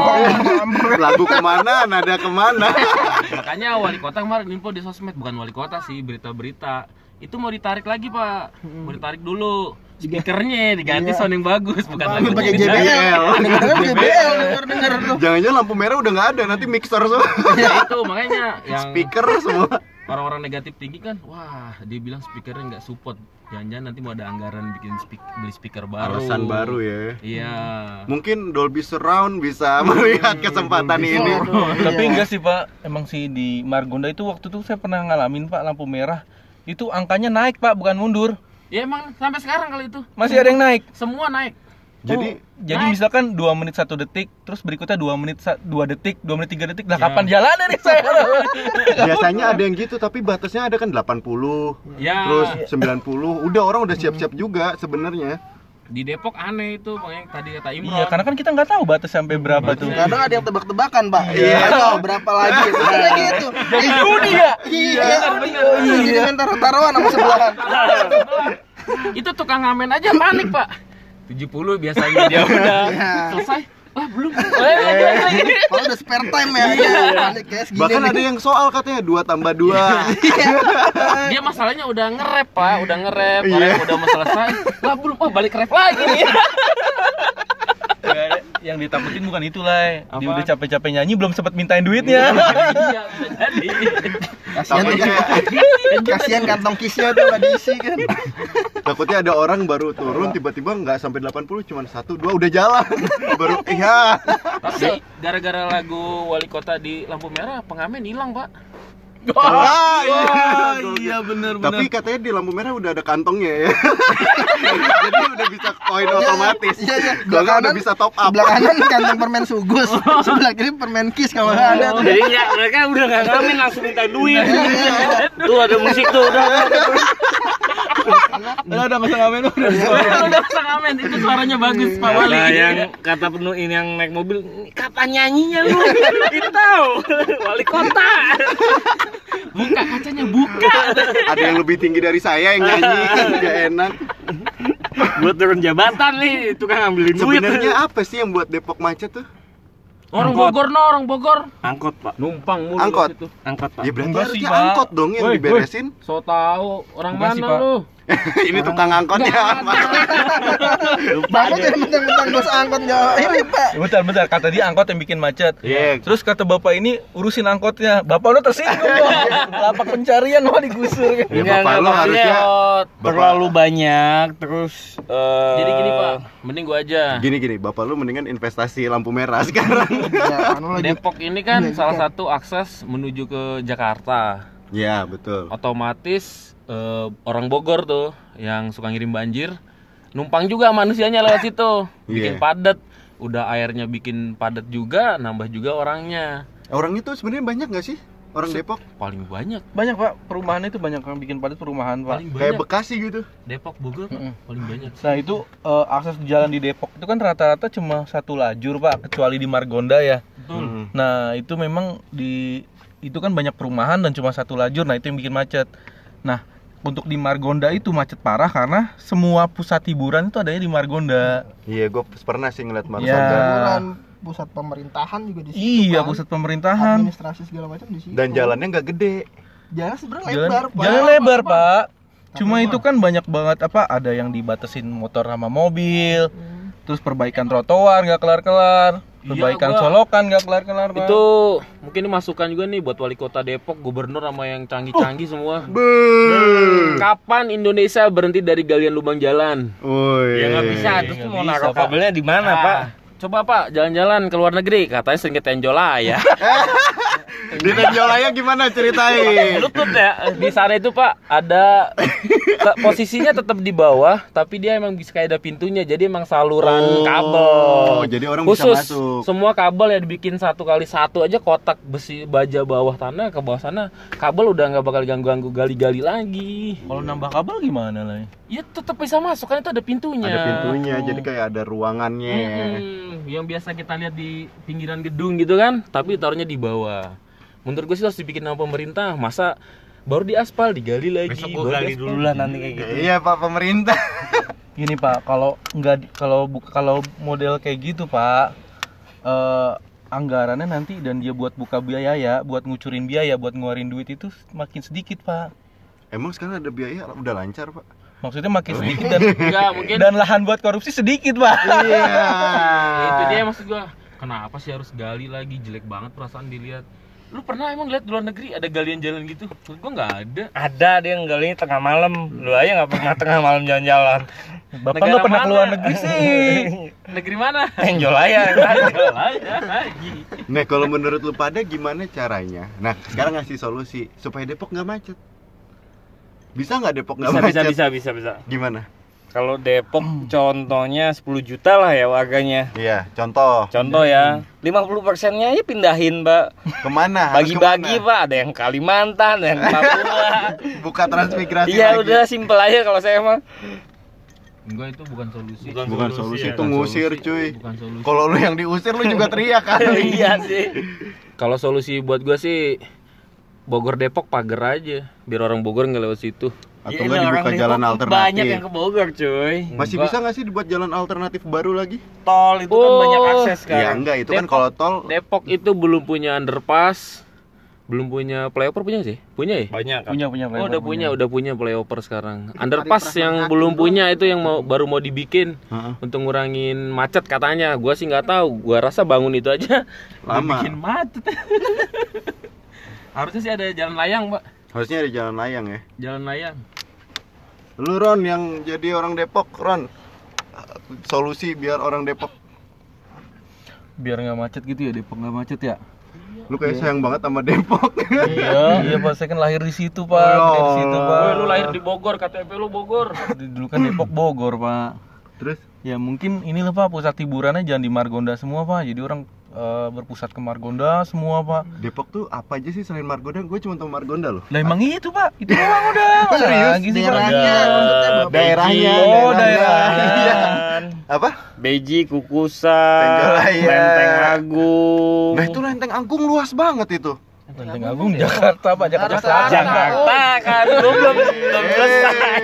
lagu ke mana nada ke mana Makanya wali kota kemarin info di sosmed bukan wali kota sih, berita-berita. Itu mau ditarik lagi, Pak. Mau ditarik dulu. Speakernya diganti Iya. sound yang bagus, bukan lagu pakai JBL. JBL denger denger tuh. jangan-jangan lampu merah udah nggak ada nanti mixer semua Ya itu makanya yang speaker semua orang-orang negatif tinggi kan, wah dia bilang speakernya nggak support. Jangan-jangan nanti mau ada anggaran bikin speak, beli speaker baru. alasan baru ya Iya. mungkin Dolby Surround bisa melihat kesempatan ini Tapi enggak sih Pak, emang sih di Margonda itu waktu itu saya pernah ngalamin Pak lampu merah. Itu angkanya naik Pak, bukan mundur. Ya emang sampai sekarang kali itu Masih ada yang naik. semua naik. Jadi Jadi Naik. misalkan 2 menit 1 detik, terus berikutnya 2 menit 2 detik, 2 menit 3 detik. Lah Ya. kapan jalannya nih saya? biasanya ada yang gitu tapi batasnya ada kan 80 Ya. terus 90 udah orang udah siap-siap juga sebenarnya Di Depok aneh itu, makanya tadi kata Imron. iya, karena kan kita nggak tahu batas sampai berapa tuh. Kadang ada yang tebak-tebakan, Pak. Iya. Ayo, berapa lagi? Ada gitu. Jadi judi ya? Iya. Iya, jadi main taruh-taruhan sama sebelahan. itu tukang ngamen aja panik, Pak. 70 biasanya dia udah Iya. selesai. Wah, belum. Eh, lagi. Kalau udah spare time ya, iya. Bahkan ada yang soal katanya 2 tambah 2 Dia masalahnya udah nge-rap, Pak. Udah nge-rap, Iya. orang udah mau selesai. Lah belum, wah balik rap lagi nih. yang ditakutin bukan itu lah. Dia udah capek-capek nyanyi belum sempat mintain duitnya. Iya. Kasihan kasihan kantong kisnya tuh nggak diisi kan. takutnya ada orang baru turun tiba-tiba nggak sampai 80 cuma satu dua udah jalan baru iya Tapi gara-gara lagu wali kota di lampu merah pengamen hilang, Pak. Ah, iya. iya bener Tapi katanya di lampu merah udah ada kantongnya ya. Jadi udah bisa koin otomatis. Iya, iya. Kalau nggak udah bisa top up. Sebelah kanan kantong permen sugus, sebelah kiri permen kis kalau nggak ada tuh. Jadi ya mereka udah nggak ngamen langsung minta duit. tuh ada musik tuh udah. Udah udah masa ngamen udah. Udah pengamen itu suaranya bagus, Pak Wali. Nah, yang kata penuh ini yang naik mobil, "Ini kapan nyanyinya lu? Itu tahu. Wali kota. Buka kacanya, buka. Ada yang lebih tinggi dari saya yang nyanyi, nggak enak. Buat turun jabatan nih, tukang ambilin duit. Sebenarnya apa sih yang buat Depok macet tuh? Orang Angkot. Bogor no, orang Bogor. Angkot, Pak. Numpang mulu Angkot. situ. Angkot, Pak. Ya berarti Enggak sih, harusnya Pak. angkot dong yang Woi, diberesin. So tahu orang Enggak sih, mana Pak. lu? Ini tukang angkotnya. Bapak jadi mentang-mentang bos angkot nggak ini pak. Bentar bentar kata dia angkot yang bikin macet. Iya. Terus kata bapak ini urusin angkotnya. Bapak lu tersinggung dong. Lapak pencarian mau digusur. Ya, bapak lu harusnya terlalu banyak terus eh, Jadi gini, Pak. Mending gua aja. Gini gini, bapak lu mendingan investasi lampu merah sekarang. Ya, anu. Depok ini kan salah satu akses menuju ke Jakarta. Ya betul. Otomatis eh, orang Bogor tuh yang suka ngirim banjir numpang juga manusianya lewat situ. Bikin Iya. padat. Udah airnya bikin padat juga, nambah juga orangnya. Orang itu sebenarnya banyak nggak sih? Orang Depok Paling banyak, Banyak pak perumahan itu banyak yang bikin padat perumahan pak. paling kayak banyak. Bekasi gitu. Depok Bogor Pak, Mm-mm. paling banyak. Nah itu eh, akses jalan di Depok itu kan rata-rata cuma satu lajur pak, kecuali di Margonda ya. Betul. Hmm. Nah itu memang di itu kan banyak perumahan dan cuma satu lajur, nah itu yang bikin macet. Nah untuk di Margonda itu macet parah karena semua pusat hiburan itu adanya di Margonda. Iya, gue pernah sih ngeliat Iya. Margonda. Hiburan pusat pemerintahan juga di situ. Iya kan. pusat pemerintahan. administrasi segala macam di situ. Dan jalannya nggak gede. jalan sebenarnya Jalan, lebar, Pak. jalan lebar pak. Cuma Tapi itu kan banyak banget apa? Ada yang dibatasin motor sama mobil, Hmm. terus perbaikan trotoar nggak kelar-kelar, Iya, perbaikan gua- solokan nggak kelar-kelar pak. Itu mungkin ini masukan juga nih buat wali kota Depok, gubernur sama yang canggih-canggih semua. Beuh. Kapan Indonesia berhenti dari galian lubang jalan? Woi. Ya nggak bisa, terus nggak mau naruh kabelnya di mana, Ah, Pak? Coba Pak, jalan-jalan ke luar negeri, katanya sering ke Tenjolaya. Di Tenjolaya gimana ceritain? Lutut ya. Di sana itu Pak ada posisinya tetap di bawah, tapi dia emang bisa kayak ada pintunya, jadi emang saluran Oh, kabel. jadi orang bisa Khusus masuk. semua kabel ya dibikin satu kali satu aja kotak besi baja bawah tanah ke bawah sana, kabel udah nggak bakal ganggu-ganggu gali-gali lagi. Kalau nambah kabel gimana lah? Ya tetap bisa masuk kan itu ada pintunya. Ada pintunya, Oh. jadi kayak ada ruangannya. Hmm, yang biasa kita lihat di pinggiran gedung gitu kan, tapi taruhnya di bawah. Menurut gue sih harus dibikin sama pemerintah. Masa baru di aspal digali lagi. Besok baru gue gali diaspal. dulu lah nanti kayak gitu. Iya Pak pemerintah. Gini pak, kalau nggak kalau kalau model kayak gitu pak, eh, anggarannya nanti dan dia buat buka biaya, buat ngucurin biaya, buat ngeluarin duit itu makin sedikit pak. Emang sekarang ada biaya udah lancar Pak? Maksudnya makin sedikit dan Enggak, mungkin dan lahan buat korupsi sedikit pak. Iya. Ya, itu dia maksud gua. Kenapa sih harus gali lagi? Jelek banget perasaan dilihat. Lu pernah emang lihat di luar negeri ada galian jalan gitu? Menurut gua nggak ada. Ada dia yang galinya tengah malam. Lu aja nggak pernah tengah malam jalan-jalan. Bapak Negara nggak pernah keluar negeri sih. Negeri mana? Tenjolaya lagi. Nah kalau menurut lu pada gimana caranya? Nah sekarang ngasih solusi supaya Depok nggak macet. Bisa nggak Depok nggak Bisa bisa macet? bisa bisa bisa. Gimana? Kalau Depok contohnya 10 juta lah ya warganya. Iya, contoh. Contoh ya, 50 persennya aja pindahin, Mbak. Ke mana? Bagi-bagi, ke mana? Pak. Ada yang Kalimantan, ada yang Papua. Buka transmigrasi Iya, udah simpel aja kalau saya mah. Enggak itu bukan solusi. Bukan solusi, ya. itu ngusir cuy. Bukan solusi. Kalau lu yang diusir lu juga teriak kali. Iya sih. Kalau solusi buat gua sih Bogor Depok pagar aja biar orang Bogor nggak lewat situ. Atau Iya, nggak orang dibuka jalan alternatif. Banyak yang ke Bogor, cuy. Masih Enggak. bisa nggak sih dibuat jalan alternatif baru lagi? Tol itu kan Oh. banyak akses kan. Ya enggak, itu kan Depok. kalau tol Depok itu belum punya underpass, belum punya playoper punya sih punya ya banyak kan Punya punya Oh udah punya, udah punya playoper sekarang. Underpass yang belum punya itu yang mau baru mau dibikin Heeh. untuk ngurangin macet katanya. Gua sih nggak tahu. Gua rasa bangun itu aja Lama. bikin macet. Harusnya sih ada jalan layang, Pak. Harusnya ada jalan layang ya. Jalan layang. Lu Ron yang jadi orang Depok, Ron. Solusi biar orang Depok. Biar nggak macet gitu ya Depok nggak macet ya. Lu kayak sayang banget sama Depok. iya, iya Pak, saya kan lahir di situ Pak, Oh, di situ. Pak. Woi, lu lahir di Bogor, KTP lu Bogor. Dulu kan Depok Bogor Pak. Terus Ya mungkin inilah Pak pusat hiburannya jangan di Margonda semua Pak. Jadi orang eh, berpusat ke Margonda semua Pak. Depok tuh apa aja sih selain Margonda? Gue cuma tahu Margonda loh. Lah emang itu Pak, itu doang udah. Serius? Lagi sih, Pak. daerahnya Bapak. Daerahnya, Oh, daerahnya. daerahnya. Apa? Beji, Kukusan, Tenggalayan. Lenteng Agung. Nah itu Lenteng Agung luas banget itu. Lenteng Agung Jakarta Pak, Jakarta Jakarta. Selatan. Jakarta kan, lu belum belum selesai.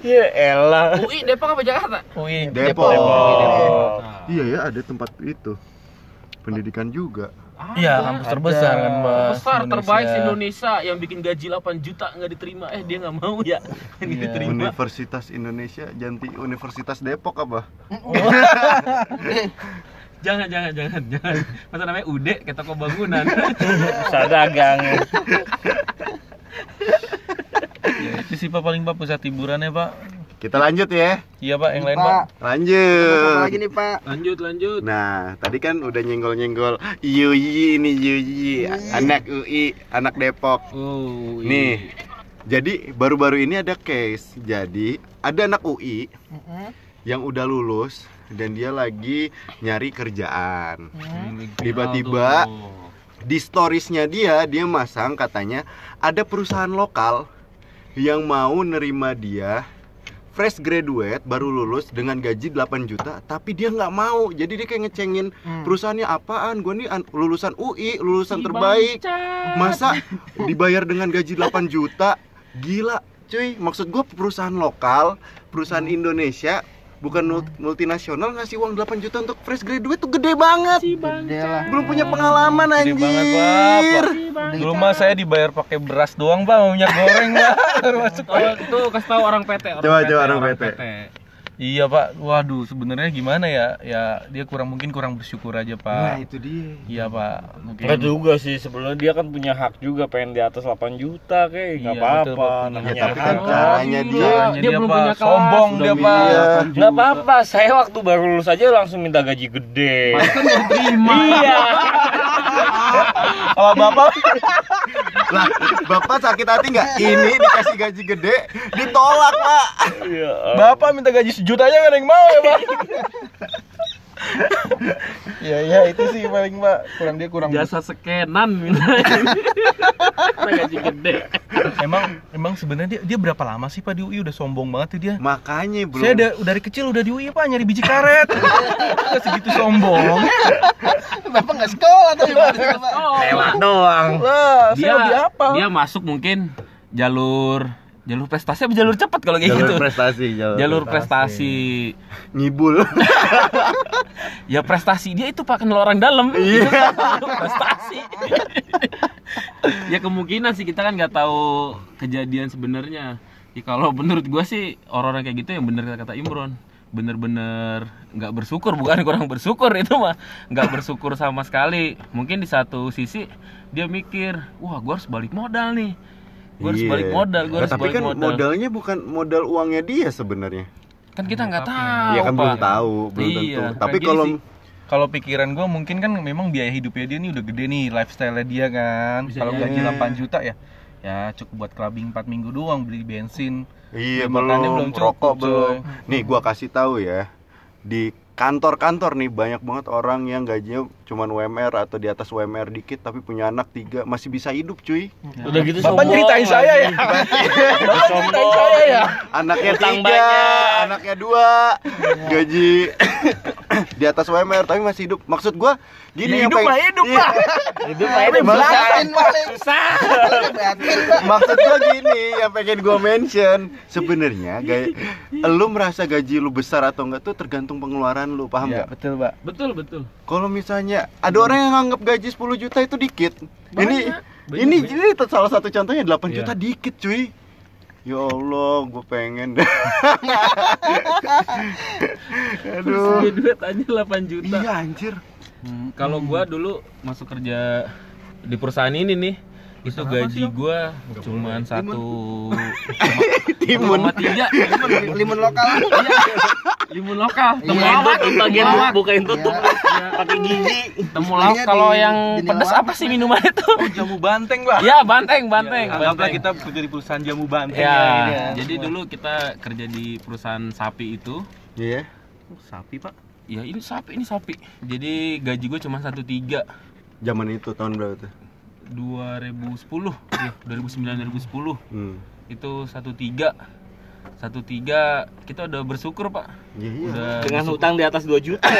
Ya elah. UI Depok apa Jakarta? UI Depok. Depok. Iya ya ada tempat itu. Pendidikan juga. Iya, kampus terbesar kan Pak. Besar Indonesia. terbaik di Indonesia yang bikin gaji 8 juta nggak diterima. Eh dia nggak mau ya. Nggak Iya. diterima. Universitas Indonesia Janti Universitas Depok apa? Jangan jangan jangan jangan. Masa namanya Ude kayak toko bangunan. Usaha dagang. Ya, itu sih Pak paling Pak pusat hiburannya Pak. Kita lanjut ya. Iya Pak, yang lain Pak. Pak, apa Lanjut. lagi nih Pak? lanjut lanjut. Nah, tadi kan udah nyenggol-nyenggol Yuyi ini Yuyi, anak UI, anak Depok. Oh. iya. Nih, jadi baru-baru ini ada case. Jadi ada anak UI yang udah lulus dan dia lagi nyari kerjaan. Tiba-tiba di storiesnya dia dia masang katanya ada perusahaan lokal yang mau nerima dia fresh graduate baru lulus dengan gaji 8 juta tapi dia nggak mau. Jadi dia kayak ngecengin Hmm. perusahaannya apaan? Gue nih an- lulusan UI lulusan terbaik. masa dibayar dengan gaji 8 juta? Gila cuy. Maksud gue perusahaan lokal perusahaan Indonesia bukan mul- multinasional ngasih uang 8 juta untuk fresh graduate tuh gede banget Gede lah. belum punya pengalaman Gede anjir banget Pak. Pak. Dulu mah saya dibayar pakai beras doang Pak, mau minyak goreng Pak. Baru masuk Oh, itu kasih tahu orang PT. Orang Coba, PT, coba, orang PT. Iya Pak, waduh sebenarnya gimana ya? Ya dia kurang mungkin kurang bersyukur aja nah Pak. itu dia Iya Pak, mungkin. Juga sih, sebenarnya dia kan punya hak juga pengen di atas 8 juta kayak Iya, enggak betul, apa-apa namanya Ya, tapi kan hak. caranya dia Caranya dia belum Pak, punya kelas, sombong dia Pak. Enggak apa-apa, saya waktu baru lulus aja langsung minta gaji gede. Kan nggak diterima. Iya. Kalau Bapak lah bapak sakit hati nggak ini dikasih gaji gede ditolak pak Iya. Bapak minta gaji sejuta aja nggak ada yang mau ya Pak. ya ya itu sih paling Pak, kurang dia kurang Jasa. Minta gaji gede. Emang emang sebenarnya dia dia berapa lama sih Pak di UI udah sombong banget tuh dia. makanya belum Saya da- dari kecil udah di UI Pak nyari biji karet. Nggak segitu sombong. Bapak nggak sekolah tapi. Lewat doang. Saya Dia lebih apa? dia masuk mungkin jalur jalur prestasi apa jalur cepat kalau kayak gitu. prestasi Jalur prestasi. ngibul Ya prestasi dia itu pak kenal orang dalam. Iya. Kan prestasi. ya kemungkinan sih kita kan nggak tahu kejadian sebenarnya. Ya, kalau menurut gua sih orang-orang kayak gitu yang bener kata Imron bener-bener nggak bersyukur bukan kurang bersyukur itu mah nggak bersyukur sama sekali mungkin di satu sisi dia mikir wah gua harus balik modal nih gua harus Iya. balik modal gua Nah, harus tapi balik kan modal modalnya bukan modal uangnya dia sebenarnya kan kita nggak tahu ya kan belum tahu belum Iya, tentu kayak tapi kalau. Kalau pikiran gue mungkin kan memang biaya hidupnya dia nih udah gede nih lifestyle dia kan. Kalau gaji 8 juta ya ya cukup buat clubbing 4 minggu doang beli bensin. iya Ya, belum, belum cukup, rokok coy. belum nih gua kasih tahu ya di kantor-kantor nih banyak banget orang yang gajinya cuman UMR atau di atas UMR dikit tapi punya anak tiga masih bisa hidup cuy Udah gitu Bapak nyeritain saya ya. Bapak nyeritain saya ya. anaknya Utang tiga banyak. anaknya dua gaji di atas WMR tapi masih hidup. Maksud gua gini yang hidup pengen- lah, hidup Iya. lah. Hidup udah Batin paling. susah. Maksud gua gini yang pengen gua mention sebenarnya gaya lu merasa gaji lu besar atau enggak tuh tergantung pengeluaran lu, paham Iya, nggak? betul, Pak. Betul, betul. Kalau misalnya ada orang yang nganggap gaji 10 juta itu dikit. ini Banyak, ini banyak. ini t- salah satu contohnya 8 Iya. juta dikit, cuy. Ya Allah, gue pengen. Aduh. Punya duit aja 8 juta. Iya anjir. Hmm, Kalau gua dulu masuk kerja di perusahaan ini nih, itu gaji gua cuman satu Timun. tiga. Limun, lokal. limun lokal. Iya. temulawak bagian temulawak bukain tutup. Pakai gigi. temulawak kalau yang pedas apa sih minuman itu? Oh, jamu banteng, Pak. ya banteng banteng. Anggaplah kita kerja di perusahaan jamu banteng ya, ya. jadi dulu kita kerja di perusahaan sapi itu. Iya. Sapi, Pak. ya ini sapi ini sapi. Jadi gaji gue cuma satu tiga. Zaman itu tahun berapa tuh? 2010 ya 2009 2010 Hmm. itu satu tiga satu tiga kita udah bersyukur pak Iya, iya. udah Dengan bersyukur. hutang di atas 2 juta.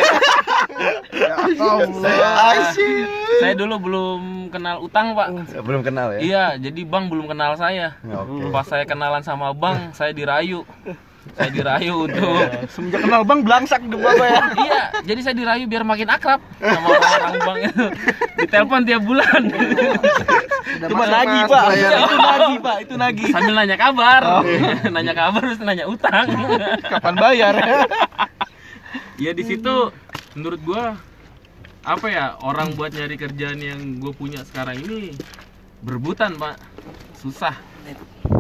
Ya. Asyik. saya dulu belum kenal utang pak Belum kenal ya? iya jadi bang belum kenal saya Oke. pas saya kenalan sama bang saya dirayu saya dirayu untuk Semenjak kenal Bang belangsak di Bapak ya. iya jadi saya dirayu biar makin akrab sama orang bang itu ditelepon tiap bulan. Cuma nagih, Mas, Pak. Itu nagih, Pak. Itu nagih. sambil nanya kabar. Nanya kabar terus nanya utang. Kapan bayar? ya di situ menurut gua apa ya orang buat nyari kerjaan yang gue punya sekarang ini berebutan pak. Susah.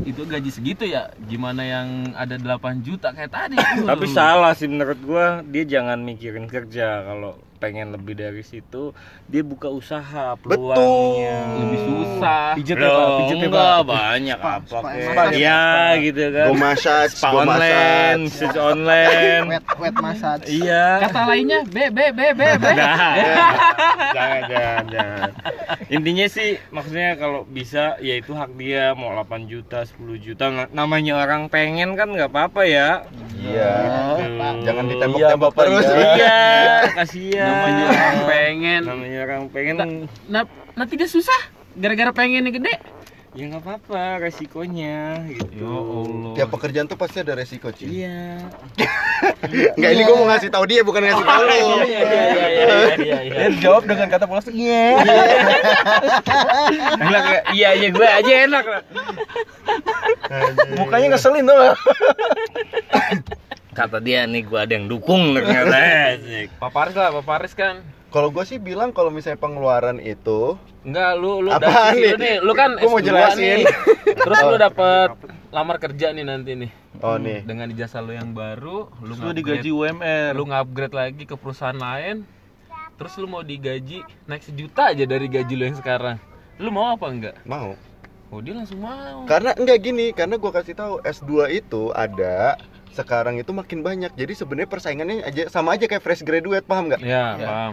Itu gaji segitu ya gimana yang ada 8 juta kayak tadi. Tapi salah sih menurut gua, dia jangan mikirin kerja kalau pengen lebih dari situ, dia buka usaha peluangnya. lebih susah Pijet ya, Pak. Pijet ya, Pak. banyak Spa, apa spa, Iya gitu kan. Go massage, Spa go online, massage. online. Wet wet massage. Iya. kata lainnya be be be be be Nah, jangan, jangan, jangan. Intinya sih maksudnya kalau bisa ya itu hak dia mau 8 juta, 10 juta namanya orang pengen kan nggak apa-apa ya. Iya. Tuh. Jangan Iya, ditembak-tembak Bapak, terus. iya. Iya, kasihan. Namanya orang pengen Namanya orang pengen nah, nanti dia susah gara-gara pengen yang gede ya nggak apa-apa resikonya gitu. ya Allah Tiap pekerjaan tuh pasti ada resiko, Ci. Iya. Enggak, ini gua mau ngasih tahu dia bukan ngasih tahu lu. Iya, iya, iya, iya, iya, iya. Dia jawab dengan kata polos. Iya. Enak ya? Iya, iya gue aja enak lah. Mukanya ngeselin tuh. Kata dia nih gue ada yang dukung ternyata. Pak Paris lah Pak Paris kan Kalau gua sih bilang kalau misalnya pengeluaran itu Enggak, lu lu Apaan dari nih? lu nih, lu kan Gua mau S2 jelasin. nih. Terus lu dapet lamar kerja nih nanti nih. Oh nih. Dengan ijazah lu yang baru, lu Lu nge-upgrade- digaji UMR. lu nge-upgrade lagi ke perusahaan lain. Terus lu mau digaji naik sejuta aja dari gaji lu yang sekarang. Lu mau apa enggak? Mau. Oh, dia langsung mau. Karena enggak gini, karena gua kasih tahu S2 itu ada sekarang itu makin banyak. Jadi sebenarnya persaingannya aja sama aja kayak fresh graduate, paham nggak? Ya, paham.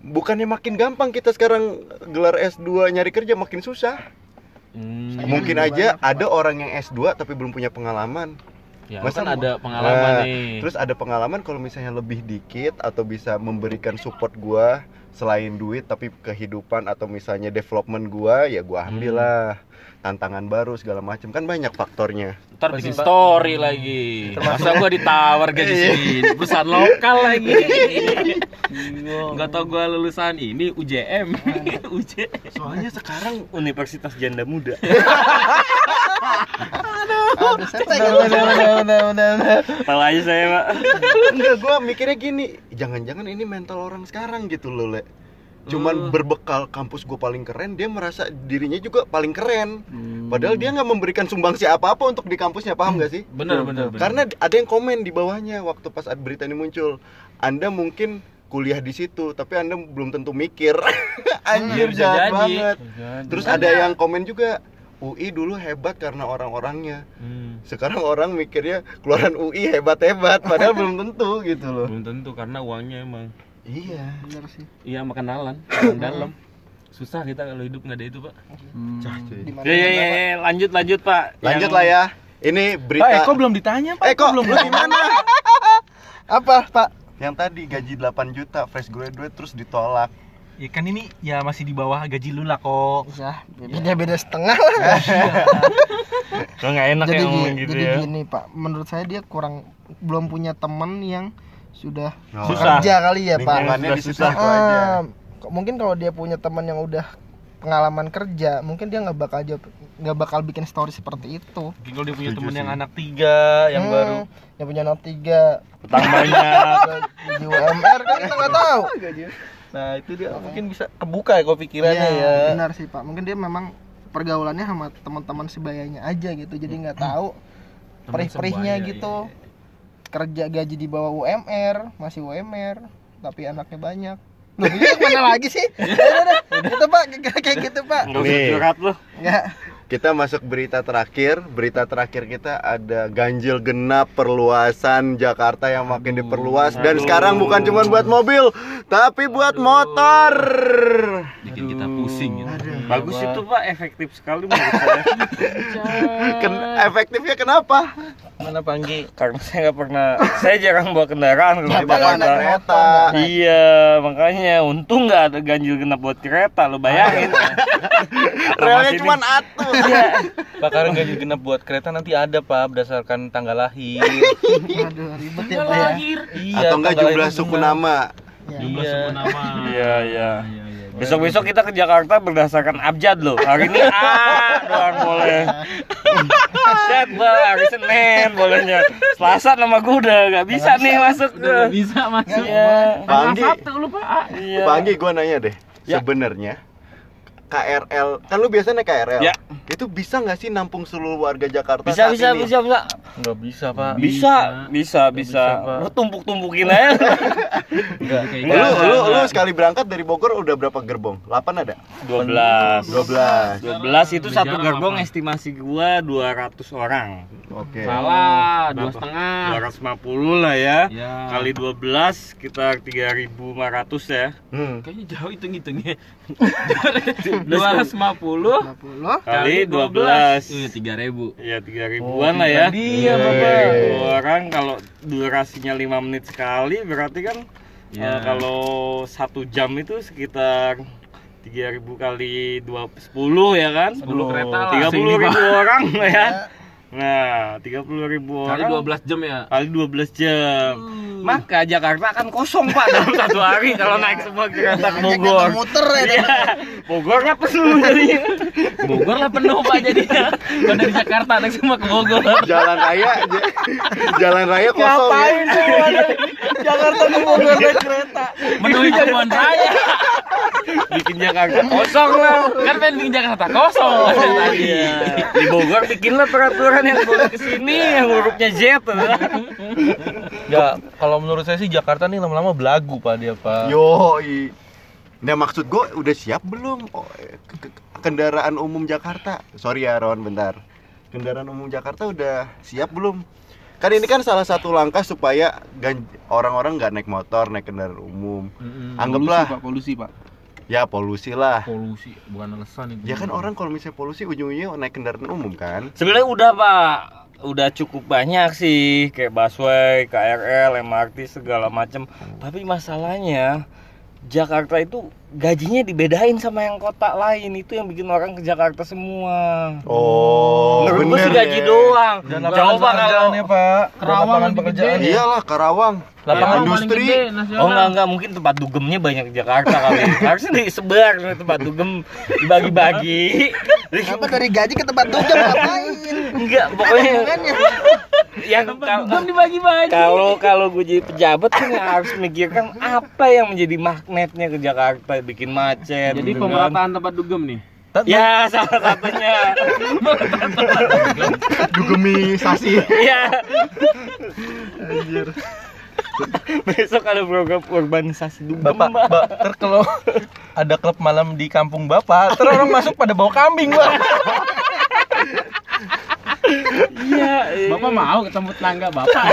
Bukannya makin gampang kita sekarang gelar S2 nyari kerja makin susah. Hmm, Mungkin aja ada orang yang S2 tapi belum punya pengalaman. ya, Masa kan ada pengalaman Nah, nih. Terus ada pengalaman kalau misalnya lebih dikit atau bisa memberikan support gua selain duit tapi kehidupan atau misalnya development gua ya gua ambil Hmm. Tantangan baru segala macam kan banyak faktornya. Ntar bikin story lagi. Masa gua ditawar gaji segini, perusahaan lokal lagi. Enggak tau gua lulusan ini UJM. UJ. Soalnya sekarang Universitas Janda Muda. Aduh. Tahu aja saya, Pak. enggak gua mikirnya gini, jangan-jangan ini mental orang sekarang gitu loh, Le. Cuman Oh. berbekal kampus gue paling keren, dia merasa dirinya juga paling keren. Padahal dia nggak memberikan sumbangsi apa-apa untuk di kampusnya, paham nggak sih? Bener bener bener. Karena ada yang komen di bawahnya waktu pas berita ini muncul. Anda mungkin kuliah di situ, tapi Anda belum tentu mikir. Anjir, bisa jahat jadi. banget. Terus ada yang komen juga, UI dulu hebat karena orang-orangnya. Hmm, Sekarang orang mikirnya keluaran UI hebat-hebat, padahal belum tentu gitu loh. belum tentu karena uangnya emang. Iya. bener sih. Iya makan kenalan, orang dalam. Susah kita kalau hidup nggak ada itu pak. Di mana Ya, ya, ya, ya, lanjut, lanjut, Pak. Lanjut Yang- lah ya. Ini Pak berita. Eko belum ditanya, Pak. Eko, belum gimana? Apa, Pak? Yang tadi gaji 8 juta fresh graduate terus ditolak. Ya kan ini ya masih di bawah gaji lu lah kok. Bisa beda-beda setengah lah. Lo nggak enak jadi ya gini, ngomong gitu jadi ya. gini Pak, menurut saya dia kurang belum punya teman yang sudah Oh. Susah. kerja kali ya Pak. Lingkungannya Sudah susah. Ah, mungkin kalau dia punya teman yang udah pengalaman kerja, mungkin dia nggak bakal jawab- nggak bakal bikin story seperti itu. Mungkin kalau dia punya temen sih. yang anak tiga yang Hmm, baru. yang punya not 3 Utang banyak. di UMR kan kita nggak tahu. Nah itu dia mungkin bisa kebuka ya kok pikirannya Iya, ya. benar sih Pak. Mungkin dia memang pergaulannya sama teman-teman sebayanya aja gitu. Jadi nggak tahu Teman perih-perihnya gitu. iya, Kerja gaji di bawah UMR, masih UMR, tapi anaknya banyak. Loh, ini mana lagi sih? Udah, udah, udah. Itu Pak, kayak gitu Pak. Usah curhat. Enggak. Kita masuk berita terakhir. Berita terakhir kita ada ganjil genap perluasan Jakarta yang makin diperluas dan Aduh. sekarang bukan cuma buat mobil, tapi buat motor. Bikin kita pusing gitu. Bagus itu pak, efektif sekali menurut saya. Ken- efektifnya kenapa? Mana Panggi? Karena saya nggak pernah, saya jarang bawa kendaraan Bapak Jakarta. kereta. Iya, makanya untung nggak ada ganjil genap buat kereta, lo bayangin. Relnya Mas cuma ini. Atu. Bakaran gaji genap buat kereta nanti ada pak berdasarkan tanggal lahir. Aduh, ribet ya Pak ya. iya. Atau enggak tanggal jumlah lahir suku nama. Ya. Jumlah Iya. suku nama. Iya, iya. Iya, iya. Besok-besok kita ke Jakarta berdasarkan abjad loh. Hari ini A doang boleh. Set bang, hari Senin bolehnya. Selasa nama gue udah gak bisa nih masuk. Udah nggak bisa masuk. Iya. Panggi. Sabtu lu pak. Iya. Pagi gua nanya deh. Ya. Sebenarnya KRL, kan lu biasa naik KRL. Ya. Itu bisa nggak sih nampung seluruh warga Jakarta Bisa, saat bisa, ini? bisa, bisa. Nggak bisa pak. Bisa, bisa, bisa. bisa, Pak. Lu tumpuk-tumpukin aja. Enggak. Kayak Lu, Enggak, lu, enggak. lu sekali berangkat dari Bogor udah berapa gerbong? 8 ada? 12. 12. 12 itu satu gerbong apa? estimasi gua 200 orang. Oke. Salah, dua setengah. 250 lah ya. Ya. Kali 12 sekitar 3.500 ya. Hmm. Kayaknya jauh hitung hitungnya. Dua ratus lima puluh 50 Kali 12. Iya tiga ribu. Ya 3 ribuan lah ya. Iya, Bapak. Orang kalau durasinya 5 menit sekali berarti kan Ya. eh, kalau satu jam itu sekitar 3000 kali 2 10 ya kan? 10 kereta lah. 30 Segini, ribu orang lah ya. Nah, 30 ribu Kali orang 12 jam ya. kali 12 jam. Hmm. Maka Jakarta akan kosong Pak dalam satu hari kalau naik semua kereta ke Banyak yang Bogor. muter ya. Iya. Bogor nggak penuh jadinya. Bogor lah penuh pak jadinya. Kalau dari Jakarta naik semua ke Bogor. Jalan raya j- Jalan raya kosong ya. Ngapain semua dari Jakarta ke Bogor naik kereta? Menuhi kebun raya. Bikin Jakarta kosong lah. Kan pengen bikin Jakarta kosong dari tadi. Iya. Di Bogor bikinlah peraturan yang boleh ke sini yang hurufnya Z. Ya kalau menurut saya sih Jakarta nih lama-lama belagu pak dia pak. Yoi. Nah maksud gue udah siap belum oh, eh, ke- ke- kendaraan umum Jakarta? Sorry ya Ron, bentar. Kendaraan umum Jakarta udah siap belum? Kan ini kan salah satu langkah supaya orang-orang nggak naik motor, naik kendaraan umum. Anggaplah pak, polusi pak. Ya polusi lah. Polusi bukan alasan itu. Ya kan orang kalau misalnya polusi ujung-ujungnya naik kendaraan umum kan? Sebenarnya udah Pak, udah cukup banyak sih kayak busway, KRL, MRT segala macam. Tapi masalahnya Jakarta itu gajinya dibedain sama yang kota lain itu yang bikin orang ke Jakarta semua. Oh, Menurut bener sih gaji ya. doang. Dan Coba kalau ya pak. Lebih pekerjaan. gede. Iyalah Karawang. Lapangan industri. Oh enggak enggak mungkin tempat dugemnya banyak di Jakarta kali. Harusnya disebar tempat dugem dibagi-bagi. Kenapa dari gaji ke tempat dugem ngapain? Enggak, pokoknya yang kalau Belum dibagi-bagi. kalau kalau gue jadi pejabat kan yang harus mikirkan apa yang menjadi magnetnya ke Jakarta bikin macet Jadi gitu kan. pemerataan tempat dugem nih. ya salah satunya Dugemisasi. ya besok ada program urbanisasi dugem Bapak, Mbak. Ter kalau ada klub malam di kampung Bapak, ter orang masuk pada bawa kambing, Mbak. Iya iya. Bapak mau ketemu tetangga bapak.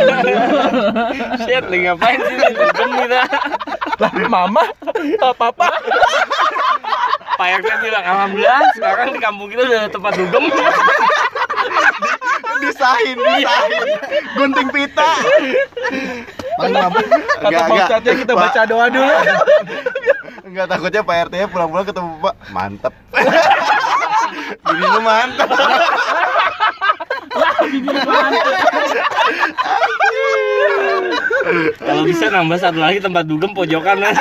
Shit, lagi ngapain sih di dugem kita Lah, Mama, eh, Papa. Pak RT bilang alhamdulillah sekarang di kampung kita udah ada tempat dugem disahin, disahin. Gunting pita. Paling mabuk Kata Enggak, Pak enggak. Ustadznya kita Pak. baca doa dulu. Enggak takutnya Pak RT nya pulang-pulang ketemu Pak mantep. Ini lu mantep. Kalau bisa nambah satu lagi tempat dugem pojokan lah.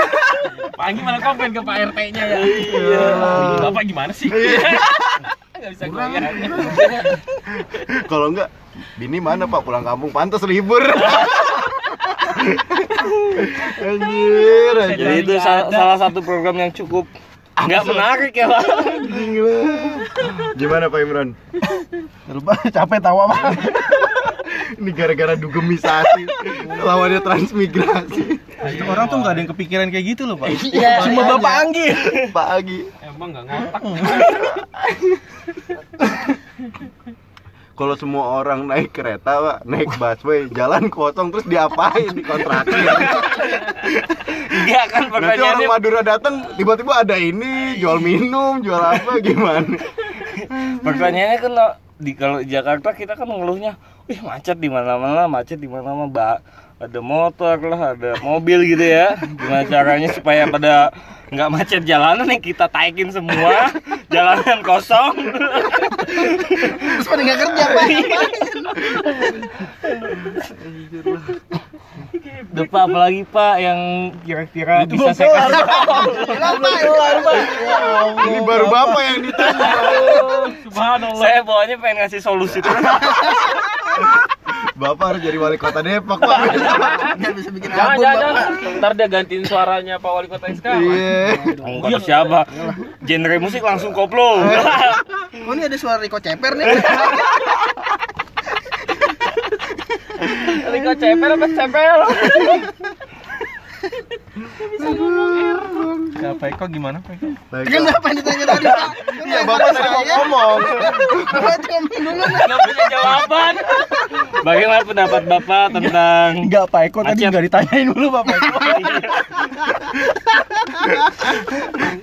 Pagi malah komplain ke Pak RT-nya ya. Iya. Bapak gimana sih? Enggak bisa goyang. Kalau enggak Bini mana Pak pulang kampung pantas libur. anjir, anjir. Jadi itu sa- salah satu program yang cukup nggak menarik ya pak. Gimana Pak Imran? lupa capek tawa mah Ini gara-gara dugemisasi lawannya transmigrasi. Orang tuh nggak ada yang kepikiran kayak gitu loh, Pak. Iya, Cuma iya, Bapak iya. Anggi. Pak Agi. Emang enggak ngotak. Kalau semua orang naik kereta, Pak, naik busway, jalan kosong terus diapain dikontrakin? Enggak kan Nanti orang pertanyaannya Madura datang tiba-tiba ada ini jual minum, jual apa gimana? pertanyaannya kan di kalau Jakarta kita kan ngeluhnya, wih macet di mana-mana, macet di mana-mana, Mbak. Ada motor lah, ada mobil gitu ya. Gimana caranya supaya pada nggak macet jalanan yang kita taikin semua, jalanan kosong. terus pada nggak kerja pak Duh, Pak, apalagi Pak yang kira-kira bisa saya kasih Ini baru bapak yang ditanya. Subhanallah. Saya bawanya pengen ngasih solusi terus. Bapak harus jadi wali kota Depok, Pak. nggak bisa bikin Jangan, album jangan, jangan. Ntar dia gantiin suaranya Pak Wali Kota sekarang. Iya. Enggak siapa. Genre musik langsung koplo. oh ini ada suara Riko Ceper nih Riko ceper apa ceper? Ya, Pak Eko gimana, Pak Eko? Kenapa yang ditanya tadi pak Iya, Bapak tadi mau ngomong. bapak ngomong dulu nah Enggak punya jawaban. Bagaimana pendapat Bapak tentang Enggak, Pak Eko tadi Macet. nggak ditanyain dulu, Pak Eko.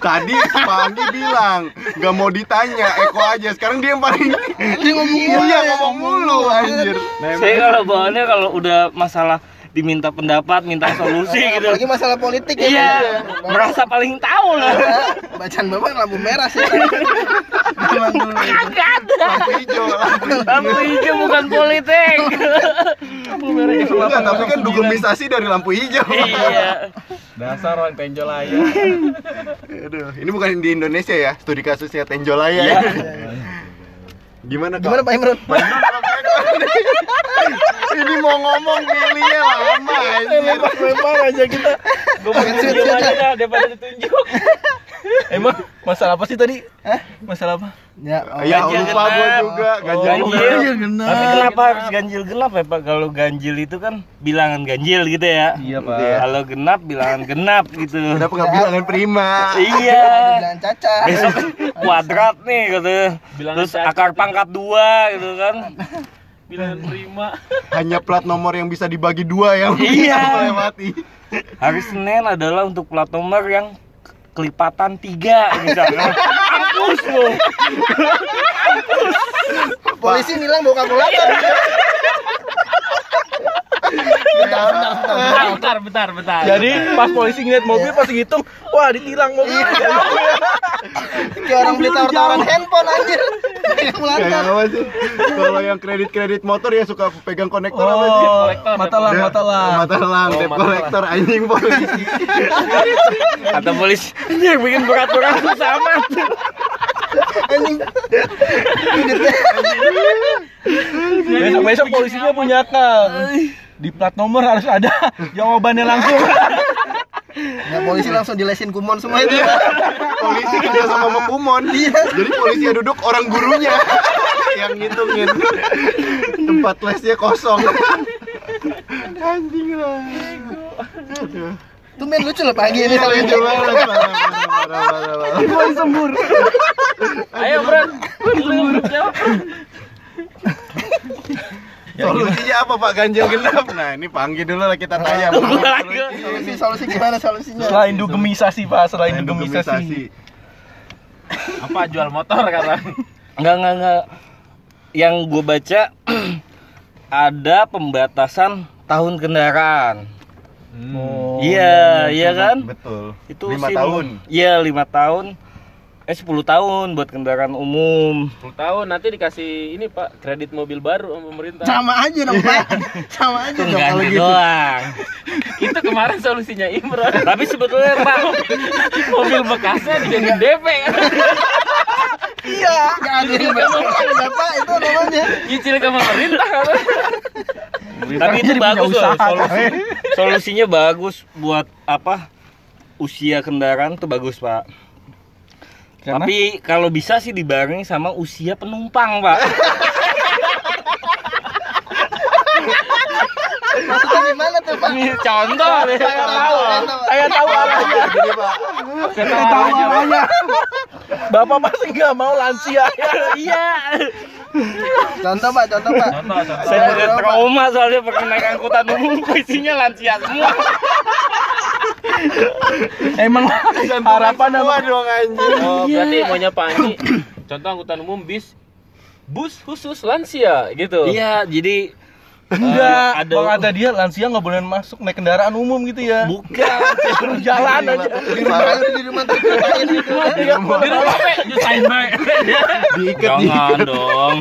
Tadi Pak Anggi bilang nggak mau ditanya, Eko aja. Sekarang dia yang paling dia ngomong mulu iya ya. ngomong mulu anjir. saya kalau bawaannya kalau udah masalah diminta pendapat, minta solusi gitu. apalagi masalah politik ya Iya, Bapak. merasa paling tahu lah. bacaan bapak lampu merah sih itu. Lampu hijau, lampu hijau. Lampu hijau bukan politik. Enggak, tapi kan dugemisasi dari lampu hijau. iya. Dasar orang tenjolaya. Aduh, ini bukan di Indonesia ya, studi kasusnya Tenjolaya ya. Gimana Kak? gimana Pak Imron Ini mau ngomong pilihnya lama anjir. Lempar aja kita. Gue mau tunjuk aja daripada ditunjuk. Emang masalah apa sih tadi? Masalah apa? Ya oh. Ya Ganjil lupa gua genap. juga ganjil. Ganjil. genap. Tapi kenapa harus ganjil genap ya Pak? Kalau ganjil itu kan bilangan ganjil gitu ya. Iya, Pak. Iya. Kalau genap bilangan genap gitu. Kenapa nggak bilangan prima? Iya. bilang caca Besok kuadrat nih gitu. Bilangan Terus cacat. akar pangkat dua gitu kan. Bilangan prima. Hanya plat nomor yang bisa dibagi dua yang Iya. bisa melewati. Hari Senin adalah untuk plat nomor yang kelipatan tiga misalnya. Mampus lu. polisi nilang bawa kalkulator bentar bentar bentar Bentar, bentar, bentar. Jadi pas polisi ngeliat mobil pas ngitung, wah ditilang mobil. kayak orang beli tawar-tawaran handphone anjir apa sih? Kalau yang kredit-kredit motor yang suka pegang konektor apa sih? Oh, kolektor, mata lang, Dia- mata lang. Mata lang, Oh, debt mata kolektor anjing polisi. Kata polisi, ini yang bikin peraturan sama. anjing Besok besok polisinya punya akal. Di plat nomor harus ada jawabannya langsung. Nah, polisi langsung dilesin kumon semua itu. polisi kerja sama sama Kumon. Jadi polisi yang duduk orang gurunya yang ngitungin. Tempat lesnya kosong. Anjing lah. Aduh. Tuh main lucu loh pagi ini Ini kalau lucu banget. Sembur. Ayo, Bro. Lu jawab. Solusinya apa Pak ganjil genap? Nah ini panggil dulu lah kita tanya. solusi solusi gimana solusinya? Selain dugemisasi, Pak, selain dugemisasi. Apa jual motor kata? Enggak, enggak, enggak. Yang gue baca ada pembatasan tahun kendaraan. Hmm. Oh, Iya, iya kan? Betul. Itu lima tahun. Iya, lima tahun. Eh 10 tahun buat kendaraan umum. 10 tahun nanti dikasih ini Pak, kredit mobil baru sama pemerintah. Sama aja dong, Pak. Sama aja dong kalau gitu. doang. Itu kemarin solusinya Imron. Tapi sebetulnya Pak, mobil bekasnya dijadiin DP kan. Iya, enggak ada yang benar, Pak. Itu namanya. Nyicil ke pemerintah kan. tapi itu bagus loh. Solusi, solusinya bagus buat apa? Usia kendaraan tuh bagus, Pak. Karena Tapi kalau bisa sih dibarengi sama usia penumpang, Pak. Maksudnya gimana tuh, Pak? Ini contoh nih. Saya tahu, saya tahu arahnya. Jadi Pak, Saya tahu arahnya. Bapak masih nggak mau lansia. Iya. Contoh, Pak, contoh, Pak. Contoh, contoh. Saya ada trauma soalnya pernah naik angkutan umum isinya lansia semua. Emang harapan apa? dong anjing. Oh, berarti maunya Pak Ani. Contoh angkutan umum bis bus khusus lansia gitu. Iya, jadi Enggak, ada- Bang ada dia lansia nggak boleh masuk naik kendaraan umum gitu ya. bukan. Jalan aja. Di rumah aja di rumah gitu. Di rumah baik. Diikat Jangan dong.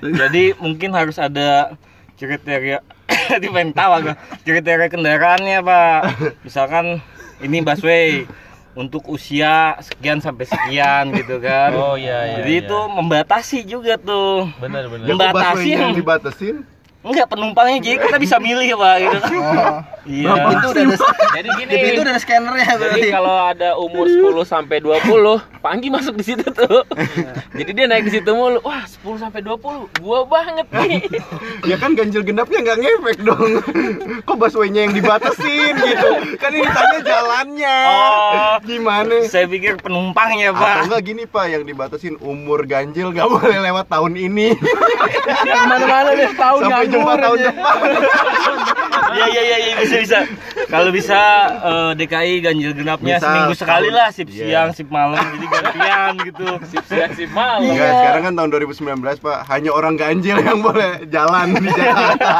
Jadi mungkin harus ada kriteria di pengen tahu agak kriteria kendaraannya pak. Misalkan ini busway untuk usia sekian sampai sekian gitu kan. Oh, iya, iya, Jadi iya. itu membatasi juga tuh. Benar benar. Membatasi yang dibatasin? Enggak penumpangnya jadi kita bisa milih pak gitu. Oh, Iya. itu udah ada Jadi gini. di itu udah ada scannernya Jadi berarti. kalau ada umur 10 sampai 20, Panggi masuk di situ tuh. Jadi dia naik di situ mulu. Wah, 10 sampai 20. Gua banget nih. Ya kan ganjil genapnya nggak ngefek dong. Kok busway-nya yang dibatasin gitu? Kan ini tanya jalannya. Oh. Gimana? Saya pikir penumpangnya Atau pak. enggak gini Pak, yang dibatasin umur ganjil nggak boleh lewat tahun ini Ke mana-mana deh tahun sampai jumpa tahun depan. Iya iya iya iya, bisa bisa. Kalau bisa eh, DKI ganjil genapnya Bisa, seminggu sekali lah, sip Iya. siang, sip malam, jadi gantian gitu. Sip siang sip malam. Enggak, sekarang kan tahun 2019 Pak, hanya orang ganjil yang boleh jalan di Jakarta.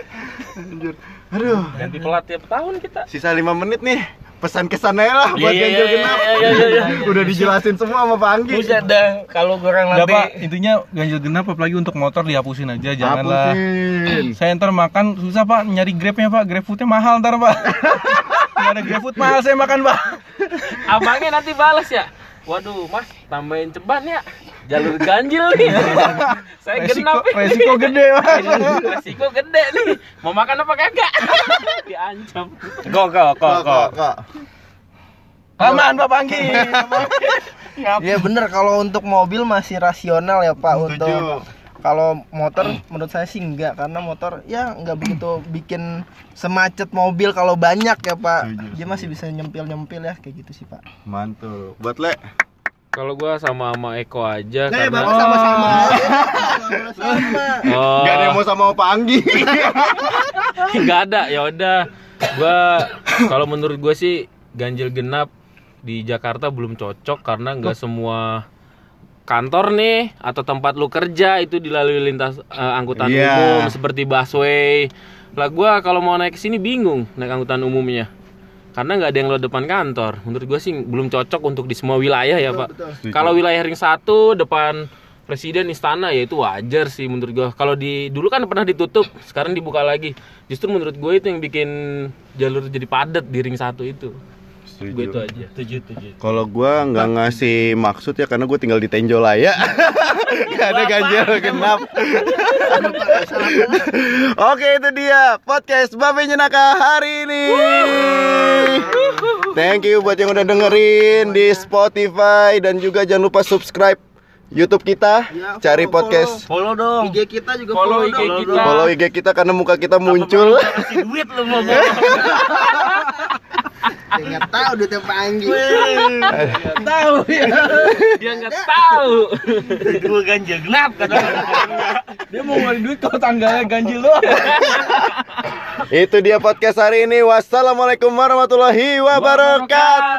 Anjir. Aduh, Ganti pelat tiap tahun kita. sisa 5 menit nih. Pesan kesan aja lah buat Iya, iya, ganjil iya, genap. iya, iya, iya, iya. Udah dijelasin semua sama Pak Anggi. Buset dah, kalau orang Enggak nanti pak, intinya ganjil genap apalagi untuk motor dihapusin aja, janganlah. Hapusin. Saya ntar makan susah pak, nyari grabnya pak, grab foodnya mahal ntar pak. Nggak ada grab food mahal saya makan pak. Abangnya nanti balas ya. Waduh, Mas, tambahin ceban ya. Jalur ganjil nih. Saya Resiko, genap nih. resiko gede pak. Resiko gede nih. Mau makan apa kagak? Diancam. kok kok kok Kok. Aman pak Panggi. Iya bener kalau untuk mobil masih rasional ya Pak Setuju. untuk kalau motor menurut saya sih enggak karena motor ya nggak begitu bikin semacet mobil kalau banyak ya Pak. Setuju, Dia masih bisa nyempil-nyempil ya kayak gitu sih Pak. Mantul. Buat Le. Kalau gua sama sama Eko aja Eh, karena Bapak sama-sama. Sama. Oh, Gak ada yang mau sama Pak Anggi. nggak ada ya udah gua kalau menurut gue sih ganjil genap di Jakarta belum cocok karena nggak semua kantor nih atau tempat lu kerja itu dilalui lintas eh, angkutan Iya. umum seperti busway lah gua kalau mau naik ke sini bingung naik angkutan umumnya karena nggak ada yang lo depan kantor menurut gue sih belum cocok untuk di semua wilayah ya pak Setuju. kalau wilayah ring satu depan presiden istana ya itu wajar sih menurut gua. Kalau di dulu kan pernah ditutup, sekarang dibuka lagi. Justru menurut gue itu yang bikin jalur jadi padat di ring satu itu. Gue itu aja. Tujuh tujuh. Kalau gua nggak ngasih maksud ya karena gue tinggal di Tenjolaya. Gak ada ganjil genap. Oke itu dia podcast Babe Nyenaka hari ini. Thank you buat yang udah dengerin di Spotify dan juga jangan lupa subscribe YouTube kita. Ya, Cari follow, podcast. Follow dong. IG kita juga Follow follow, IG dong. kita. Follow IG kita karena muka kita muncul. Duit lu mau. Ya, nggak tahu duitnya Pak Anggi. Tahu ya. Dia nggak tahu. Gue ganjil genap kata. Dia mau ngeluarin duit kalau tanggalnya ganjil doang. Itu dia podcast hari ini. Wassalamualaikum warahmatullahi wabarakatuh.